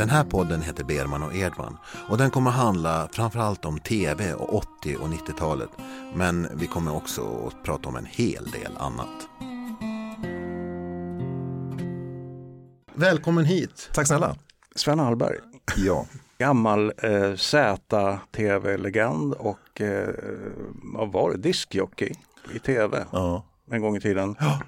Den här podden heter Berman och Edman och den kommer handla framförallt om tv och 80 och 90-talet. Men vi kommer också att prata om en hel del annat. Välkommen hit. Tack snälla. Sven Hallberg. Ja. Gammal eh, Z-tv-legend och eh, vad var det, diskjockey i tv ja. en gång i tiden. Ja.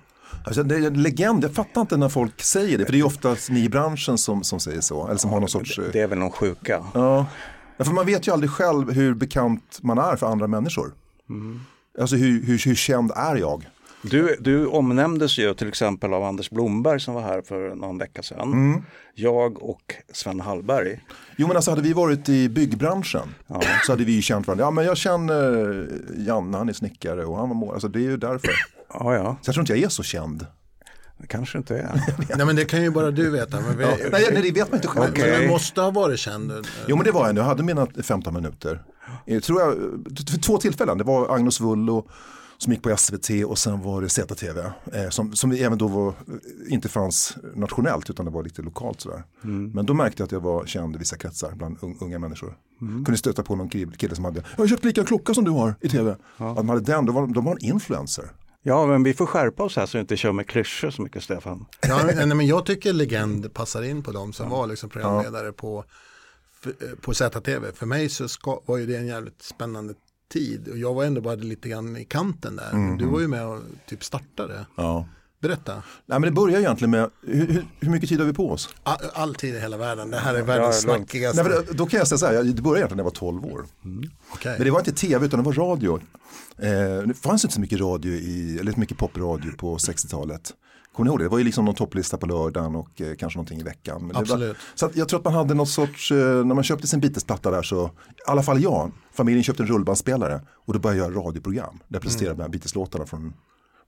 Alltså, det är en legend, jag fattar inte när folk säger det, för det är oftast ni i branschen som, som säger så. Eller som har någon sorts... Det, det är väl någon sjuka. Ja. ja, för man vet ju aldrig själv hur bekant man är för andra människor. Mm. Alltså hur, hur, hur känd är jag? Du, du omnämndes ju till exempel av Anders Blomberg som var här för någon vecka sedan. Mm. Jag och Sven Hallberg. Jo men alltså hade vi varit i byggbranschen ja. så hade vi ju känt varandra. Ja men jag känner Janne, han är snickare och han var målare. Alltså det är ju därför. Ja, ja. Så jag tror inte jag är så känd. Det kanske inte är. nej men det kan ju bara du veta. Men vi, ja, nej, nej, det vet man inte själv. Okay. Du måste ha varit känd. Jo men det var jag, jag hade mina 15 minuter. Jag tror jag, för två tillfällen, det var Agnes Wullo som gick på SVT och sen var det ZTV eh, som, som även då var, inte fanns nationellt utan det var lite lokalt sådär. Mm. Men då märkte jag att jag var känd i vissa kretsar bland unga människor. Mm. Kunde stöta på någon kille som hade, jag har köpt lika klocka som du har i tv. Ja. Att man hade den, då var, de var en influencer. Ja, men vi får skärpa oss här så vi inte kör med klyschor så mycket Stefan. Ja, nej, men jag tycker legend passar in på dem som ja. var liksom programledare ja. på, på ZTV. För mig så ska, var ju det en jävligt spännande tid. Och jag var ändå bara lite grann i kanten där. Mm. Du var ju med och typ startade. Ja. Berätta. Nej, men det börjar egentligen med, hur, hur mycket tid har vi på oss? All, all tid i hela världen, det här är världens ja, snackigaste. Nej, men då kan jag säga så här, det började egentligen när jag var 12 år. Mm. Okay. Men det var inte tv utan det var radio. Eh, det fanns inte så mycket radio, i, eller mycket popradio på 60-talet. Kommer ni ihåg det? Det var ju liksom någon topplista på lördagen och eh, kanske någonting i veckan. Men Absolut. Var, så jag tror att man hade något sorts, eh, när man köpte sin Beatles-platta där så, i alla fall jag, familjen köpte en rullbandspelare och då började jag göra radioprogram. Där jag presenterade mm. Beatles-låtarna från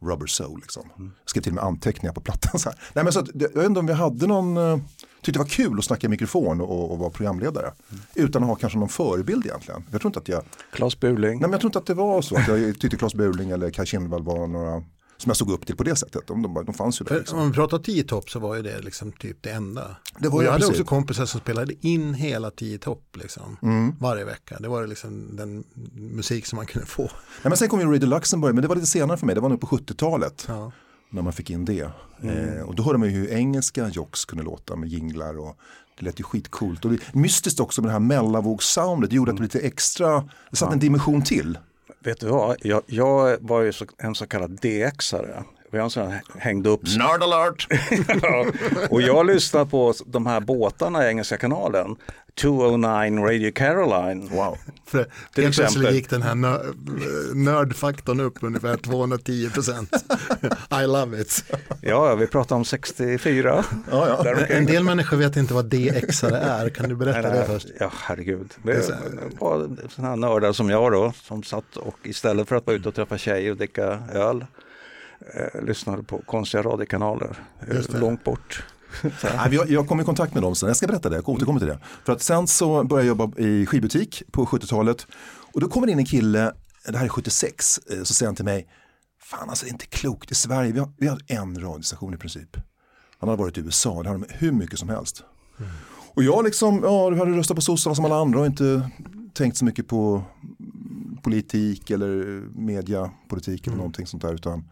Rubber Soul. Liksom. Mm. skrev till och med anteckningar på plattan. Så här. Nej, men så att, jag vet inte om vi hade någon, uh, tyckte det var kul att snacka i mikrofon och, och vara programledare. Mm. Utan att ha kanske någon förebild egentligen. Jag tror inte att jag... Klas Burling. Nej men jag tror inte att det var så. Att jag tyckte Klas Burling eller Kaj Kindvall var några som jag såg upp till på det sättet. De, de, de fanns ju där. Liksom. Om vi pratar tio topp så var ju det liksom typ det enda. Det var och jag hade precis. också kompisar som spelade in hela tio topp liksom, mm. varje vecka. Det var liksom den musik som man kunde få. Ja, men sen kom ju Radio Luxemburg, men det var lite senare för mig. Det var nog på 70-talet. Ja. När man fick in det. Mm. Eh, och då hörde man ju hur engelska jocks kunde låta med jinglar och det lät ju skitcoolt. Och det, mystiskt också med det här mellanvågssoundet. Det gjorde att det blev lite extra, det satte en dimension till. Vet du vad, jag, jag var ju så, en så kallad DX-are. En sån här, hängde upp. Nerd alert! ja, och jag lyssnar på de här båtarna i Engelska kanalen. 209 Radio Caroline. Wow. För till helt plötsligt gick den här nördfaktorn upp ungefär 210 procent. I love it. Ja, vi pratar om 64. Ja, ja. En del människor vet inte vad DX är. Kan du berätta nej, det först? Ja, herregud. Det var sådana här nördar som jag då, som satt och istället för att vara ute och träffa tjejer och dricka öl, eh, lyssnade på konstiga radiokanaler eh, långt bort. jag, jag kom i kontakt med dem sen, jag ska berätta det, jag återkommer till det. För att sen så började jag jobba i skivbutik på 70-talet och då kommer in en kille, det här är 76, eh, så säger han till mig, fan alltså det är inte klokt i Sverige, vi har, vi har en radiostation i princip. Han hade varit i USA, det hade de hur mycket som helst. Mm. Och jag liksom, ja du hade röstat på sossarna som alla andra och inte tänkt så mycket på politik eller mediapolitik eller mm. någonting sånt där utan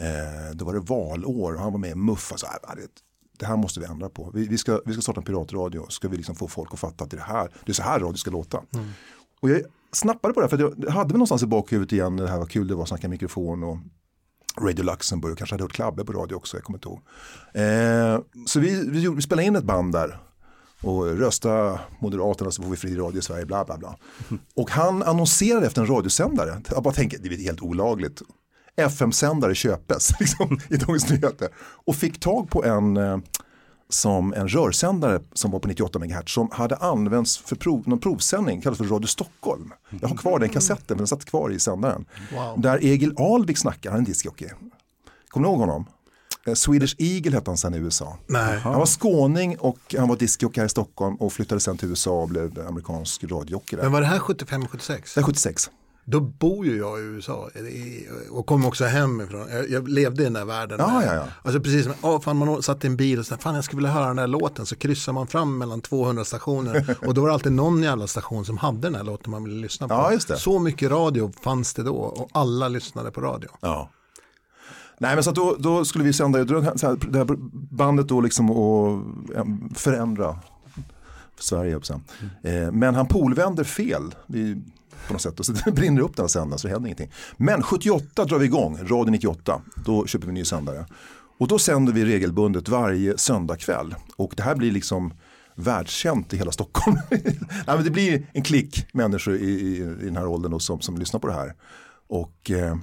eh, då var det valår och han var med i MUF. Alltså, det här måste vi ändra på. Vi, vi, ska, vi ska starta en piratradio. Ska vi liksom få folk att fatta att det är, det här, det är så här radio ska låta. Mm. Och jag snappade på det för jag hade väl någonstans i bakhuvudet igen det här var kul det var att snacka mikrofon och Radio Luxemburg, kanske hade hört Klabbe på radio också, jag kommer inte ihåg. Eh, så vi, vi, vi spelade in ett band där och rösta Moderaterna så får vi fri radio i Sverige, bla bla bla. Mm. Och han annonserade efter en radiosändare, jag bara tänker, det är helt olagligt. FM-sändare köpes liksom, i Dagens Nyheter. Och fick tag på en eh, som en rörsändare som var på 98 MHz som hade använts för prov, någon provsändning, kallas för Radio Stockholm. Jag har kvar den kassetten, men den satt kvar i sändaren. Wow. Där Egil Alvik snackar, han är en discjockey. Kommer ni ihåg honom? Eh, Swedish Eagle hette han sen i USA. Nej. Han var skåning och han var discjockey här i Stockholm och flyttade sen till USA och blev amerikansk radiojockey. Men var det här 75-76? Det är 76. Då bor ju jag i USA och kom också hemifrån. Jag, jag levde i den där världen. Ja, ja, ja. Alltså precis som, oh, fan, man satt i en bil och sa, fan jag skulle vilja höra den där låten. Så kryssar man fram mellan 200 stationer och då var det alltid någon jävla station som hade den här låten man ville lyssna på. Ja, just det. Så mycket radio fanns det då och alla lyssnade på radio. Ja. Nej men så då, då skulle vi sända det här bandet då liksom och förändra Sverige. Mm. Men han polvänder fel på något sätt och så brinner det upp den sändaren så det händer ingenting. Men 78 drar vi igång, Radio 98, då köper vi en ny sändare. Och då sänder vi regelbundet varje söndagkväll och det här blir liksom världskänt i hela Stockholm. Nej, men det blir en klick människor i, i, i den här åldern som, som lyssnar på det här. Och eh,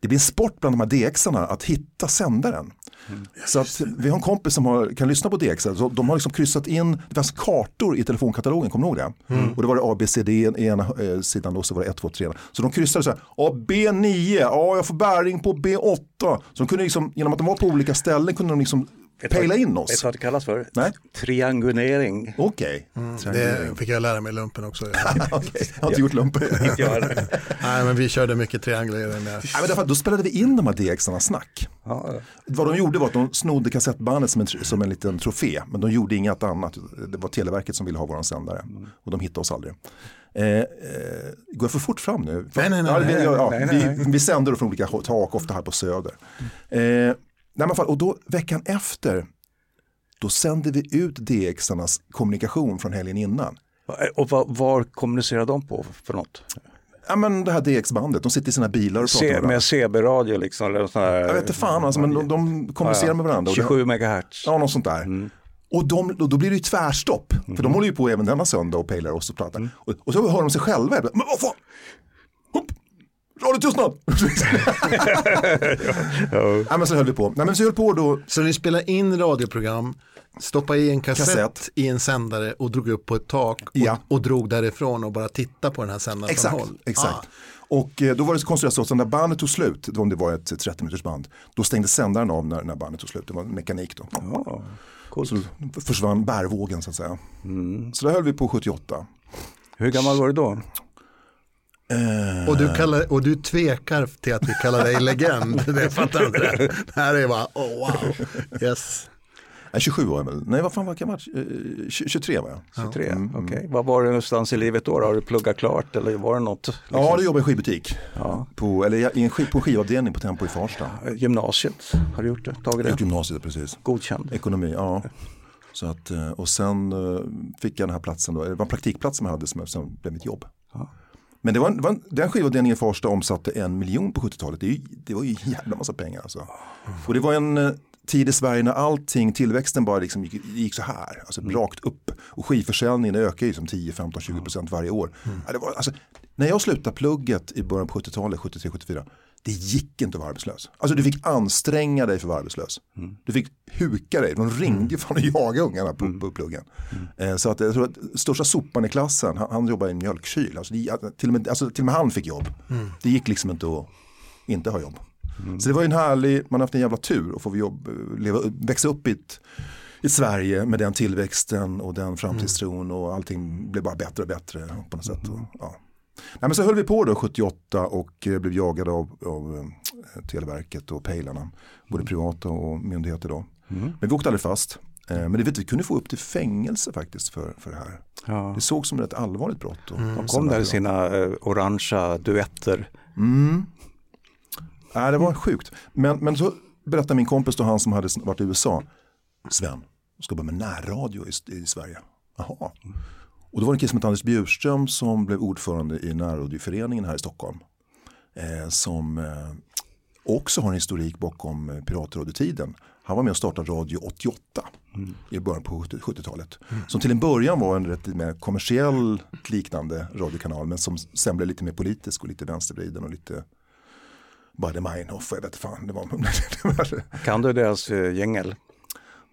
det blir en sport bland de här DXarna att hitta sändaren. Mm. Så att vi har en kompis som har, kan lyssna på DX. Så de har liksom kryssat in, det fanns kartor i telefonkatalogen, kommer du ihåg det? Mm. Och det var det ABCD i ena eh, sidan och så var det 1, 2, 3. Så de kryssade så här, ja B9, ja jag får bäring på B8. Så de kunde liksom, genom att de var på olika ställen kunde de liksom pejla in oss. Vet du vad det kallas för? Nej? Triangulering. Okej. Okay. Mm, det fick jag lära mig i lumpen också. okay. Jag har inte gjort lumpen. Nej men vi körde mycket triangulering där. Nej, men därför, då spelade vi in de här DXarna snack. Ja. Vad de gjorde var att de snodde kassettbandet som en, som en liten trofé. Men de gjorde inget annat. Det var Televerket som ville ha våran sändare. Mm. Och de hittade oss aldrig. Eh, eh, går jag för fort fram nu? Nej, nej, nej. Ja, vi, ja, nej, nej, Vi, vi sänder från olika tak, ofta här på Söder. Eh, Nej, fall, och då veckan efter, då sände vi ut DXarnas kommunikation från helgen innan. Och var, var kommunicerar de på för något? Ja men det här DX-bandet, de sitter i sina bilar och pratar med Med CB-radio liksom? Eller sån här... Jag vet inte fan, alltså, men de, de kommunicerar ja, ja. med varandra. 27 MHz. Ja, något sånt där. Mm. Och de, då blir det ju tvärstopp, mm. för de håller ju på även denna söndag och pejlar oss och pratar. Mm. Och, och, så hör de sig själva, men vad fan, Hopp. Radiotystnad! ja. ja, men så höll vi på. Nej, men så höll på då. Så ni spelade in radioprogram, stoppade i en kassett, kassett, i en sändare och drog upp på ett tak och, ja. och drog därifrån och bara tittade på den här sändaren Exakt, från håll. exakt. Ah. Och eh, då var det så så att när bandet tog slut, om det var ett 30 minuters band, då stängde sändaren av när, när bandet tog slut. Det var mekanik då. Ja, cool. Så försvann bärvågen så att säga. Mm. Så där höll vi på 78. Hur gammal var du då? Uh... Och, du kallar, och du tvekar till att vi kallar dig legend. det fattar inte det. Här är bara, oh wow. Yes. Nej, 27 var jag väl. Nej, vad fan var jag? 23 var jag. 23, mm. okej. Okay. Vad var det någonstans i livet då? Har du pluggat klart eller var det något? Liksom? Ja, det jobbade i skivbutik. Ja. På, eller i en skiv, på skivavdelning på Tempo i Farsta. Gymnasiet, har du gjort det? Tagit det? Jag gymnasiet, precis. Godkänd? Ekonomi, ja. Så att, eh, och sen eh, fick jag den här platsen då, det var en praktikplats som jag hade som, som blev mitt jobb. Ja. Men det var, var, den skivavdelningen i Farsta omsatte en miljon på 70-talet. Det, det, var ju en jävla massa pengar alltså. Och det var en eh, tid i Sverige när allting, tillväxten bara liksom gick, gick så här, alltså mm. rakt upp. Och skivförsäljningen ökar ju som 10, 15, 20 procent varje år. Mm. Ja, var, alltså, när jag slutade plugget i början på 70-talet, 73, 74, det gick inte att vara arbetslös. Alltså du fick anstränga dig för att vara arbetslös. Mm. Du fick huka dig, de ringde mm. fan och jagade ungarna på, mm. på pluggen. Mm. Eh, så att jag tror att största sopan i klassen, han, han jobbade i en mjölkkyl. Alltså, det, till, och med, alltså, till och med han fick jobb. Mm. Det gick liksom inte att inte ha jobb. Mm. Så det var ju en härlig, man har haft en jävla tur att få jobb, leva, växa upp i ett, i Sverige med den tillväxten och den framtidstron och allting blev bara bättre och bättre på något sätt. Och, ja. Nej, men så höll vi på då 78 och eh, blev jagade av, av eh, Televerket och pejlarna. Både mm. privata och myndigheter då. Mm. Men vi åkte aldrig fast. Eh, men det vet, vi kunde få upp till fängelse faktiskt för, för det här. Ja. Det såg som ett allvarligt brott. Och, mm. De kom där i sina uh, orangea duetter. Mm. Nej, det var sjukt. Men, men så berättade min kompis då, han som hade varit i USA. Sven, ska börja med närradio i, i Sverige. Jaha. Och då var det en kille som hette Anders Bjurström som blev ordförande i närradioföreningen här i Stockholm. Eh, som eh, också har en historik bakom eh, piratradiotiden. Han var med och startade Radio 88 mm. i början på 70-talet. Mm. Som till en början var en rätt mer kommersiell liknande radiokanal men som sen blev lite mer politisk och lite vänstervriden och lite Buddy Meinhof, jag vet fan. Det var... kan du deras eh, gängel?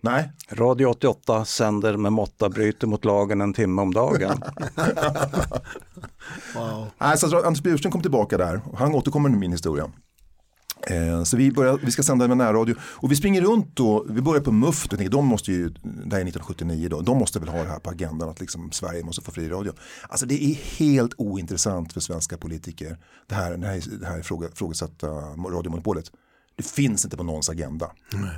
Nej. Radio 88 sänder med måtta, bryter mot lagen en timme om dagen. wow. Nej, så Anders Bjurström kom tillbaka där han återkommer i min historia. Eh, så vi, börjar, vi ska sända med närradio och vi springer runt då, vi börjar på MUF, och de måste ju, det här är 1979 då, de måste väl ha det här på agendan att liksom Sverige måste få fri radio. Alltså det är helt ointressant för svenska politiker, det här, det här, det här frågesatta radiomonopolet. Det finns inte på någons agenda. Mm.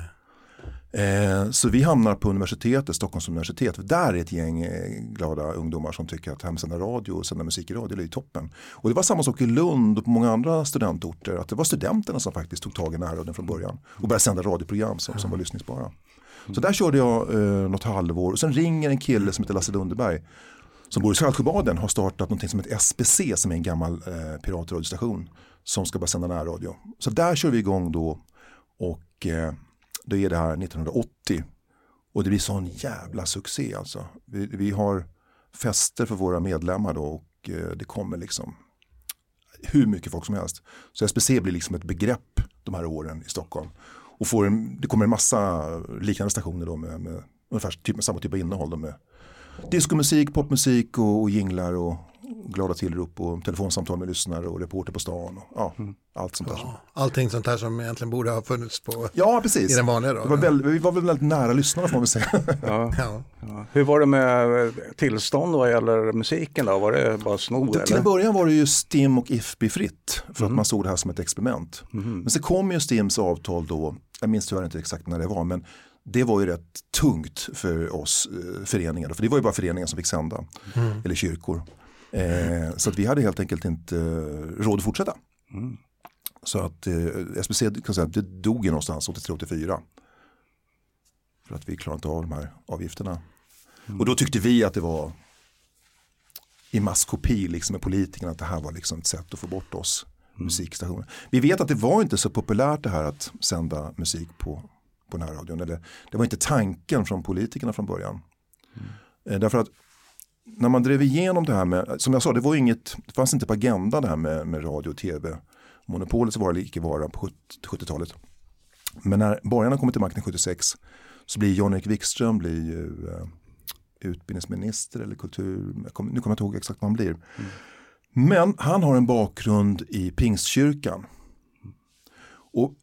Eh, så vi hamnar på universitetet, Stockholms universitet. Där är ett gäng eh, glada ungdomar som tycker att hemsända radio och sända musik i radio är toppen. Och det var samma sak i Lund och på många andra studentorter. Att det var studenterna som faktiskt tog tag i närradion från början. Och började sända radioprogram som, som var lyssningsbara. Så där körde jag eh, något halvår och sen ringer en kille som heter Lasse Lundeberg som bor i Saltsjöbaden har startat något som heter SBC som är en gammal eh, piratradiostation som ska börja sända närradio. Så där kör vi igång då och eh, då är det här 1980 och det blir sån jävla succé alltså. Vi, vi har fester för våra medlemmar då och eh, det kommer liksom hur mycket folk som helst. Så SBC blir liksom ett begrepp de här åren i Stockholm. Och får en, det kommer en massa liknande stationer då med, med ungefär typ, med samma typ av innehåll. Då med diskomusik, popmusik och, och jinglar och glada tillrop och telefonsamtal med lyssnare och reporter på stan. Och, ja, mm. Allt sånt där. Ja, allting sånt här som egentligen borde ha funnits på ja, precis. i den vanliga radion. Var väl, vi var väl väldigt nära lyssnare får man säga. Ja. ja. Ja. Hur var det med tillstånd vad gäller musiken då? Var det bara snor? Till en början var det ju STIM och IFB fritt för mm. att man såg det här som ett experiment. Mm. Men sen kom ju STIMs avtal då, jag minns tyvärr inte exakt när det var, men det var ju rätt tungt för oss eh, föreningar. För det var ju bara föreningar som fick sända. Mm. Eller kyrkor. Eh, så att vi hade helt enkelt inte eh, råd att fortsätta. Mm. Så att eh, SBC kan säga, det dog ju någonstans 83-84. För att vi klarade inte av de här avgifterna. Mm. Och då tyckte vi att det var i masskopi liksom med politikerna att det här var liksom ett sätt att få bort oss mm. musikstationer. Vi vet att det var inte så populärt det här att sända musik på, på närradion. Eller, det var inte tanken från politikerna från början. Mm. Eh, därför att när man drev igenom det här med, som jag sa, det, var inget, det fanns inte på agendan det här med, med radio och tv. Monopolet så var det icke vara på 70-talet. Men när borgarna kommer till makten 76 så blir Jan-Erik Wikström blir ju, uh, utbildningsminister eller kultur, kom, nu kommer jag inte ihåg exakt vad han blir. Mm. Men han har en bakgrund i Pingstkyrkan. Och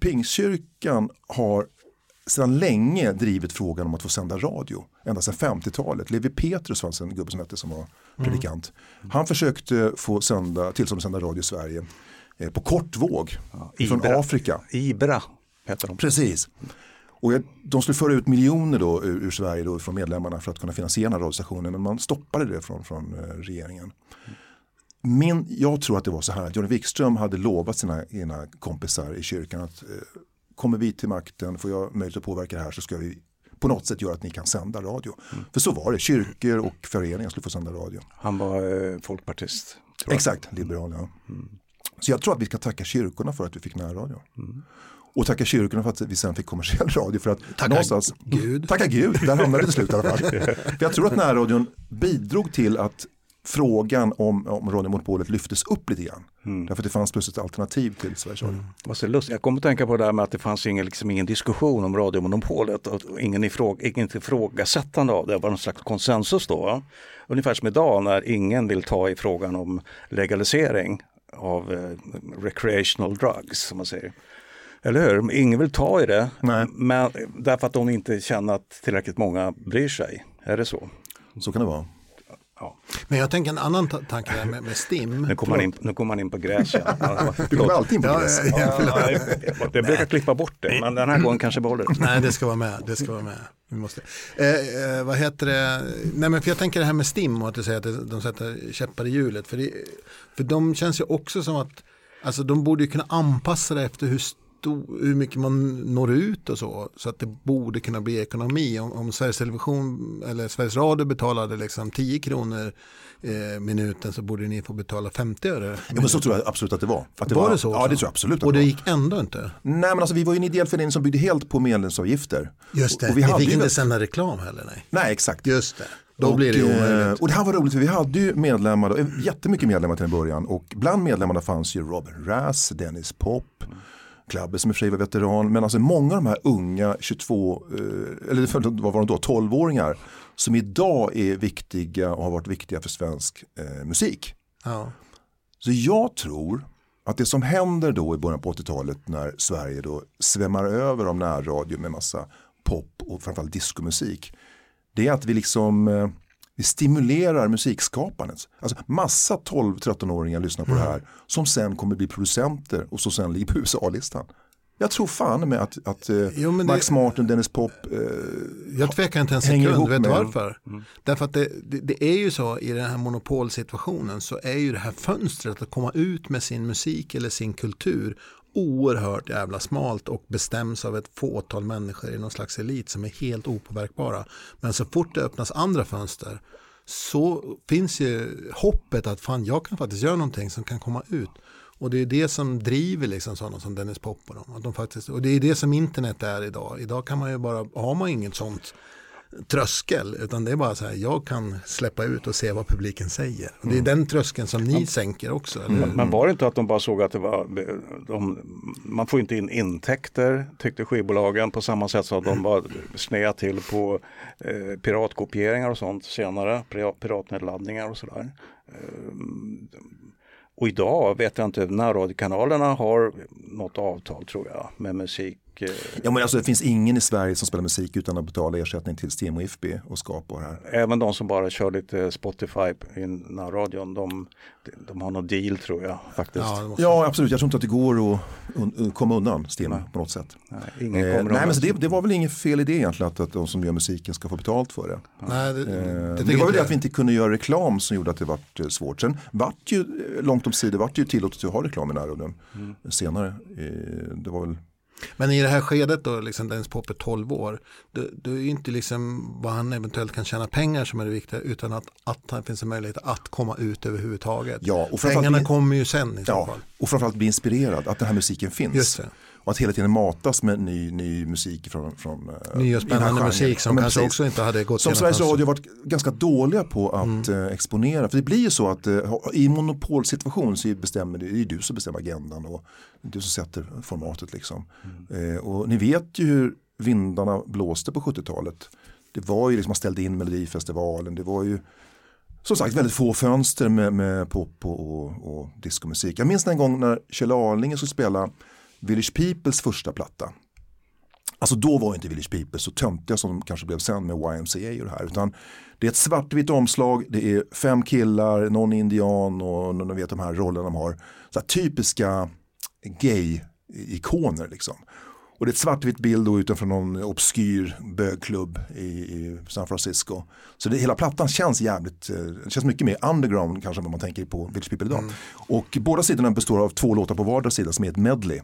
Pingstkyrkan har sedan länge drivit frågan om att få sända radio. Ända sedan 50-talet. Levi Petrus fanns en gubbe som hette som var mm. predikant. Mm. Han försökte få sända, tillstånd att sända radio i Sverige eh, på kortvåg ja, från. Afrika. Ibra heter de. Precis. Och de skulle föra ut miljoner då ur, ur Sverige då från medlemmarna för att kunna finansiera den här radiostationen. Men man stoppade det från, från uh, regeringen. Min, jag tror att det var så här att Johnny Wikström hade lovat sina, sina kompisar i kyrkan att uh, kommer vi till makten, får jag möjlighet att påverka det här så ska vi på något sätt göra att ni kan sända radio. Mm. För så var det, kyrkor och föreningar skulle få sända radio. Han var eh, folkpartist. Exakt, liberal ja. Mm. Så jag tror att vi ska tacka kyrkorna för att vi fick närradio. Mm. Och tacka kyrkorna för att vi sen fick kommersiell radio. För att tacka någonstans, Gud. Tacka Gud, där hamnade det till slut i alla fall. för jag tror att närradion bidrog till att frågan om, om radiomonopolet lyftes upp lite grann. Mm. Därför att det fanns plötsligt alternativ till Sveriges Radio. Mm. Jag kommer att tänka på det här med att det fanns ingen, liksom, ingen diskussion om radiomonopolet och ingen, ifråga, inget ifrågasättande av det. Det var någon slags konsensus då. Ungefär som idag när ingen vill ta i frågan om legalisering av eh, recreational drugs som man säger. Eller hur? Ingen vill ta i det, Nej. men, därför att de inte känner att tillräckligt många bryr sig. Är det så? Så kan det vara. Ja. Men jag tänker en annan tanke där med, med STIM. Nu kommer man kom man in på gräs. du kommer alltid in på gräs. Ja, ja, ja, jag brukar klippa bort det, men den här gången kanske behåller det. Nej, det ska vara med. Det ska vara med. Vi måste. Eh, eh, vad heter det? Nej, men för jag tänker det här med STIM och att du säger att de sätter käppar i hjulet. För, det, för de känns ju också som att alltså, de borde kunna anpassa det efter hur hur mycket man når ut och så. Så att det borde kunna bli ekonomi. Om, om Sveriges Television eller Sveriges Radio betalade liksom 10 kronor eh, minuten så borde ni få betala 50 öre. Ja, men så tror jag absolut att det var. Att det var, var det så? Ja, det tror jag absolut. och det, det gick ändå inte? Nej, men alltså vi var ju en ideell förening som byggde helt på medlemsavgifter. Just det, och vi ni fick inte sända reklam heller. Nej, nej exakt. Just det. Då och, blir det omöjligt. Och det här var roligt för vi hade ju medlemmar, jättemycket medlemmar till en början och bland medlemmarna fanns ju Robin Rass, Dennis Pop, Klabbe som i och för sig var veteran, men alltså många av de här unga 22, eh, eller vad var de då, 12-åringar som idag är viktiga och har varit viktiga för svensk eh, musik. Ja. Så jag tror att det som händer då i början på 80-talet när Sverige då svämmar över av närradio med massa pop och framförallt diskomusik. Det är att vi liksom vi stimulerar musikskapandet. Alltså massa 12-13-åringar lyssnar på mm. det här som sen kommer bli producenter och som sen ligger på USA-listan. Jag tror fan med att, att eh, jo, Max det, Martin, Dennis Pop eh, Jag tvekar inte en sekund, vet du varför? Mm. Därför att det, det, det, är ju så i den här monopolsituationen så är ju det här fönstret att komma ut med sin musik eller sin kultur oerhört jävla smalt och bestäms av ett fåtal människor i någon slags elit som är helt opåverkbara. Men så fort det öppnas andra fönster så finns ju hoppet att fan jag kan faktiskt göra någonting som kan komma ut. Och det är det som driver liksom sådana som Dennis Pop och dem. Att de faktiskt, och det är det som internet är idag. Idag kan man ju bara, har man inget sånt tröskel utan det är bara så här jag kan släppa ut och se vad publiken säger. Och det är mm. den tröskeln som ni sänker också. Mm. Men var det inte att de bara såg att det var de, man får inte in intäkter tyckte skivbolagen på samma sätt som de var snea till på eh, piratkopieringar och sånt senare, piratnedladdningar och sådär. Eh, och idag vet jag inte, närradiokanalerna har något avtal tror jag med musik Ja, men alltså, det finns ingen i Sverige som spelar musik utan att betala ersättning till Sten och IFB och skapar här. Även de som bara kör lite Spotify i närradion, de, de har någon deal tror jag faktiskt. Ja, måste... ja, absolut. Jag tror inte att det går att un komma undan Sten nej. på något sätt. Nej, ingen eh, nej men det, det, var väl ingen fel idé egentligen att, att de som gör musiken ska få betalt för det. Nej, det, eh, det, det var väl det att vi inte kunde göra reklam som gjorde att det var eh, svårt. Sen vart ju, eh, långt om sidor, vart ju tillåtet att ha reklam i närradion mm. senare. Eh, det var väl men i det här skedet då, liksom Dennis Pop är 12 år, det, det är inte liksom vad han eventuellt kan tjäna pengar som är det viktiga, utan att, att det finns en möjlighet att komma ut överhuvudtaget. Ja, och Pengarna bli, kommer ju sen i så ja, fall. Och framförallt bli inspirerad, att den här musiken finns. Just det. Och att hela tiden matas med ny, ny musik från, från eh, Ny och spännande musik som kanske precis. också inte hade gått Som Sveriges Radio varit ganska dåliga på att mm. Eh, exponera. För det blir ju så att uh, i monopolsituation så bestämmer det, det är du som bestämmer agendan och du som sätter formatet liksom. Mm. Och ni vet ju hur vindarna blåste på 70-talet. Det var ju liksom, man ställde in Melodifestivalen, det var ju som sagt väldigt få fönster med, med pop och, och, och diskomusik. Jag minns en gång när Kjell Arlinge skulle spela Village Peoples första platta. Alltså då var inte Village People så töntiga som de kanske blev sen med YMCA och det här. Utan det är ett svartvitt omslag, det är fem killar, någon indian och någon vet de här rollerna de har. Så typiska gay-ikoner liksom. Och det är ett svartvitt bild då utanför någon obskyr bögklubb i, i, San Francisco. Så det, hela plattan känns jävligt, eh, känns mycket mer underground kanske än vad man tänker på Village People idag. Mm. Och båda sidorna består av två låtar på vardera sida som är ett medley.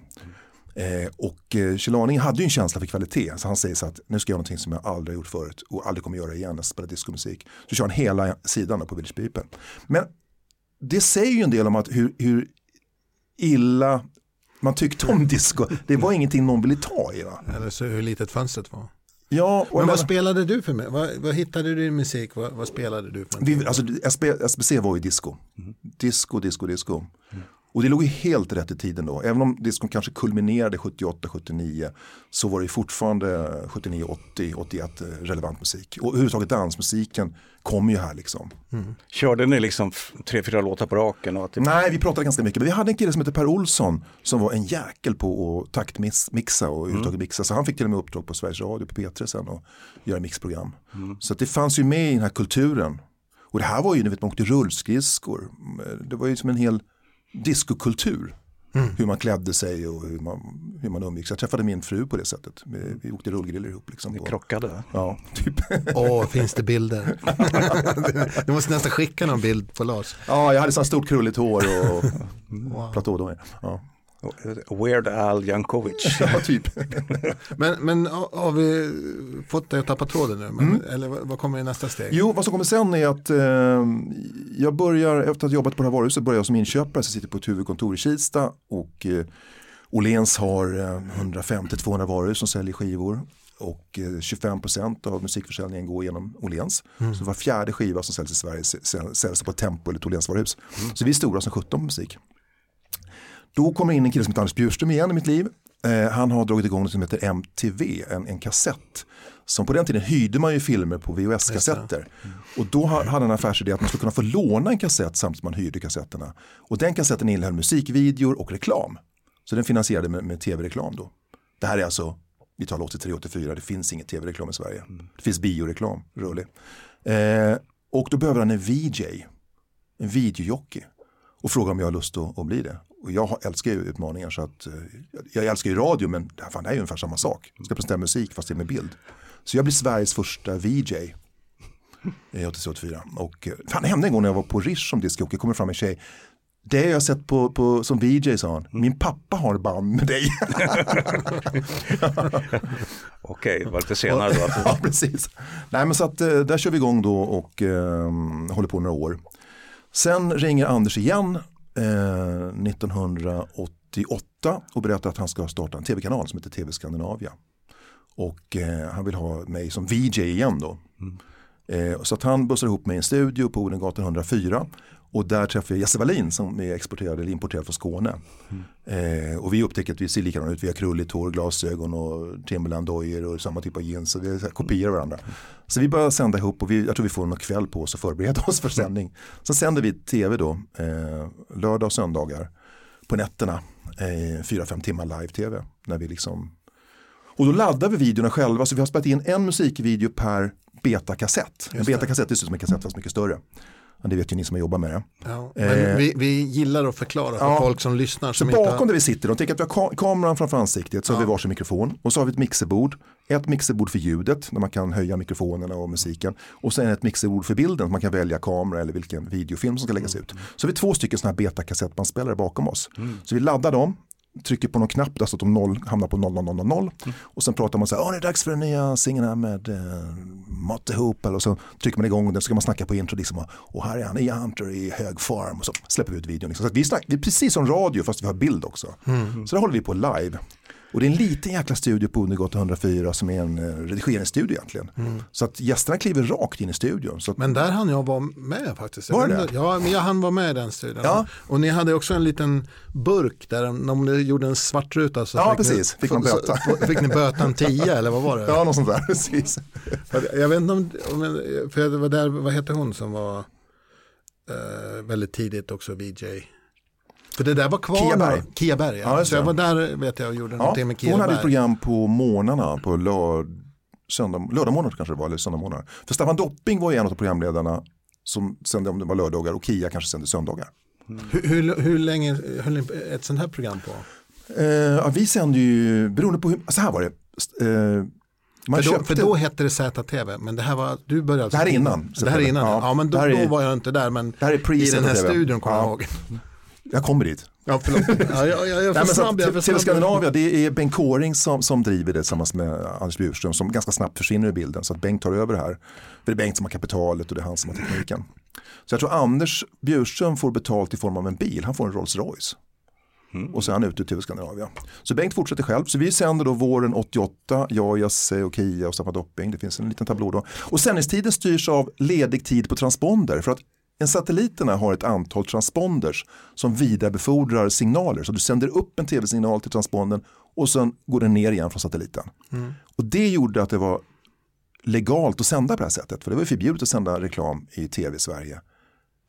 Eh, och eh, Kjell Arning hade ju en känsla för kvalitet. Så han säger så att nu ska jag göra någonting som jag aldrig gjort förut och aldrig kommer göra igen. Jag spelar diskomusik. Så kör han hela sidan på Village People. Men det säger ju en del om att hur, hur illa man tyckte om disco. Det var ingenting någon ville ta i. Va? Eller så hur litet fönstret var. Ja, men vad spelade du för mig? Vad, vad hittade du i musik? Vad, vad spelade du för? Vi, alltså, SBC var ju disco. Mm. Disco, disco, disco. Mm. Och det låg ju helt rätt i tiden då. Även om discon kanske kulminerade 78-79 så var det fortfarande 79-80, 81 relevant musik. Och överhuvudtaget dansmusiken kom ju här liksom. Mm. Körde ni liksom tre, fyra låtar på raken? Och typ... Nej, vi pratade ganska mycket. Men vi hade en kille som hette Per Olsson som var en jäkel på att taktmixa och överhuvudtaget mm. mixa. Så han fick till och med uppdrag på Sveriges Radio, på P3 sen och göra mixprogram. Mm. Så det fanns ju med i den här kulturen. Och det här var ju, ni vet man åkte rullskridskor. Det var ju som en hel diskokultur. Mm. Hur man klädde sig och hur man, hur man umgicks. Jag träffade min fru på det sättet. Vi, vi åkte rullgriller ihop. Liksom. Ni krockade? Ja, typ. Åh, finns det bilder? du måste nästan skicka någon bild på Lars. Ja, jag hade så stort krulligt hår och wow. platå Ja. Weird Al Jankovic. ja, typ. men, men har vi fått dig att tappa tråden nu? Men, mm. Eller vad kommer i nästa steg? Jo, vad som kommer sen är att eh, jag börjar, efter att ha jobbat på det här varuhuset, börjar jag som inköpare. Så jag sitter på ett huvudkontor i Kista och eh, Åhléns har eh, 150-200 varuhus som säljer skivor. Och 25% eh, av musikförsäljningen går genom Åhléns. Mm. Så var fjärde skiva som säljs i Sverige säljs på Tempo eller ett Åhlénsvaruhus. Mm. Så vi är stora som 17 på musik. Då kommer in en kille som heter Anders Bjurström igen i mitt liv. Eh, han har dragit igång något som heter MTV, en, en kassett. Som på den tiden hyrde man ju filmer på VHS-kassetter. Mm. Och då hade han en affärsidé att man skulle kunna få låna en kassett samtidigt som man hyrde kassetterna. Och den kassetten innehöll musikvideor och reklam. Så den finansierade med, med tv-reklam då. Det här är alltså, vi talar 83-84, det finns inget tv-reklam i Sverige. Mm. Det finns bioreklam, rörlig. Eh, och då behöver han en VJ, en videojockey. Och frågar om jag har lust att, att bli det. Och jag älskar ju utmaningar så att, eh, jag älskar ju radio men fan, det är ju ungefär samma sak. Jag ska presentera musik fast det är med bild. Så jag blir Sveriges första VJ. 84. Och eh, fan, det hände en gång när jag var på Rish som diskjockey, kommer fram en tjej. Det har jag sett på, på, som VJ sa han. Min pappa har band med dig. Okej, det var lite senare då. ja, precis. Nej, men så att eh, där kör vi igång då och eh, håller på några år. Sen ringer Anders igen eh, 1988 och berättar att han ska starta en tv-kanal som heter TV Skandinavia. Och eh, han vill ha mig som VJ igen då. Mm. Eh, så att han bussar ihop mig i en studio på Odengatan 104 och där träffade jag Jesse Wallin som är exporterad eller importerad från Skåne. Mm. Eh, och vi upptäcker att vi ser likadana ut. Vi har krulligt hår, glasögon och Timberland-dojor och samma typ av jeans. Så vi är kopior av varandra. Så vi börjar sända ihop och vi, jag tror vi får någon kväll på oss att förbereda oss för sändning. Sen sänder vi tv då, eh, lördag och söndagar på nätterna. Eh, fyra, fem timmar live-tv. När vi liksom och då laddar vi videorna själva så vi har spelat in en musikvideo per betakassett. En betakassett är som en kassett fast mycket större. Det vet ju ni som har jobbat med det. Ja, eh, vi, vi gillar att förklara för ja, folk som lyssnar. Som så bakom har... där vi sitter, de tänker att vi har kameran framför ansiktet, så ja. har vi varsin mikrofon och så har vi ett mixerbord. Ett mixerbord för ljudet, där man kan höja mikrofonerna och musiken. Och sen ett mixerbord för bilden, man kan välja kamera eller vilken videofilm som ska läggas ut. Så har vi två stycken sådana här betakassettbandspelare bakom oss. Mm. Så vi laddar dem, trycker på någon knapp där så att de noll, hamnar på 0000 mm. och sen pratar man så här, Åh, det är dags för den nya singeln här med eh, Motte Hoople och så trycker man igång den så ska man snacka på intro liksom, och här är han, Ian Hunter i hög form och så släpper vi ut videon. Liksom. Så vi, snack, vi är precis som radio fast vi har bild också. Mm. Så det håller vi på live. Och det är en liten jäkla studio på Undergatan 104 som är en eh, redigeringsstudio egentligen. Mm. Så att gästerna kliver rakt in i studion. Att... Men där hann jag vara med faktiskt. Var det? Ja, men jag hann vara med i den studion. Ja. Och ni hade också en liten burk där om ni gjorde en svart ruta så ja, fick precis. Ni, fick man böta. fick ni böta en 10 eller vad var det? Ja, något sånt där. Precis. Jag vet inte om, för det var där, vad hette hon som var uh, väldigt tidigt också VJ? För det där var kvar. Kiaberg. Kiaberg, ja. ja så jag var där vet jag och gjorde ja, någonting med Kiaberg. Hon hade ett program på morgnarna, på lörd, söndag, lördag morgon kanske det var, eller söndag morgon. För Staffan Dopping var ju en av programledarna som sände om det var lördagar och Kia kanske sände söndagar. Mm. Hur, hur, hur, länge höll ni ett sånt här program på? Eh, ja, vi sände ju, beroende på hur, så här var det. Eh, man för, då, för då hette det ZTV, men det här var, du började Det här är innan. Det här är innan, ja, ja men då, är, då, var jag inte där, men det här är i den här studion kommer jag ihåg. Jag kommer dit. Ja, förlåt. Ja, jag, jag, jag Nej, snabb, jag TV Skandinavia, det är Bengt Kåring som, som driver det tillsammans med Anders Bjurström som ganska snabbt försvinner i bilden. Så att Bengt tar över det här. För det är Bengt som har kapitalet och det är han som har tekniken. Så jag tror Anders Bjurström får betalt i form av en bil, han får en Rolls Royce. Mm. Och så är han ute i TV Skandinavia. Så Bengt fortsätter själv. Så vi sänder då våren 88, jag, Jasse och Kia och Staffan Dopping. Det finns en liten tablå då. Och sändningstiden styrs av ledig tid på transponder. För att en satelliterna har ett antal transponders som vidarebefordrar signaler. Så du sänder upp en tv-signal till transpondern och sen går den ner igen från satelliten. Mm. Och det gjorde att det var legalt att sända på det här sättet. För det var förbjudet att sända reklam i tv i Sverige.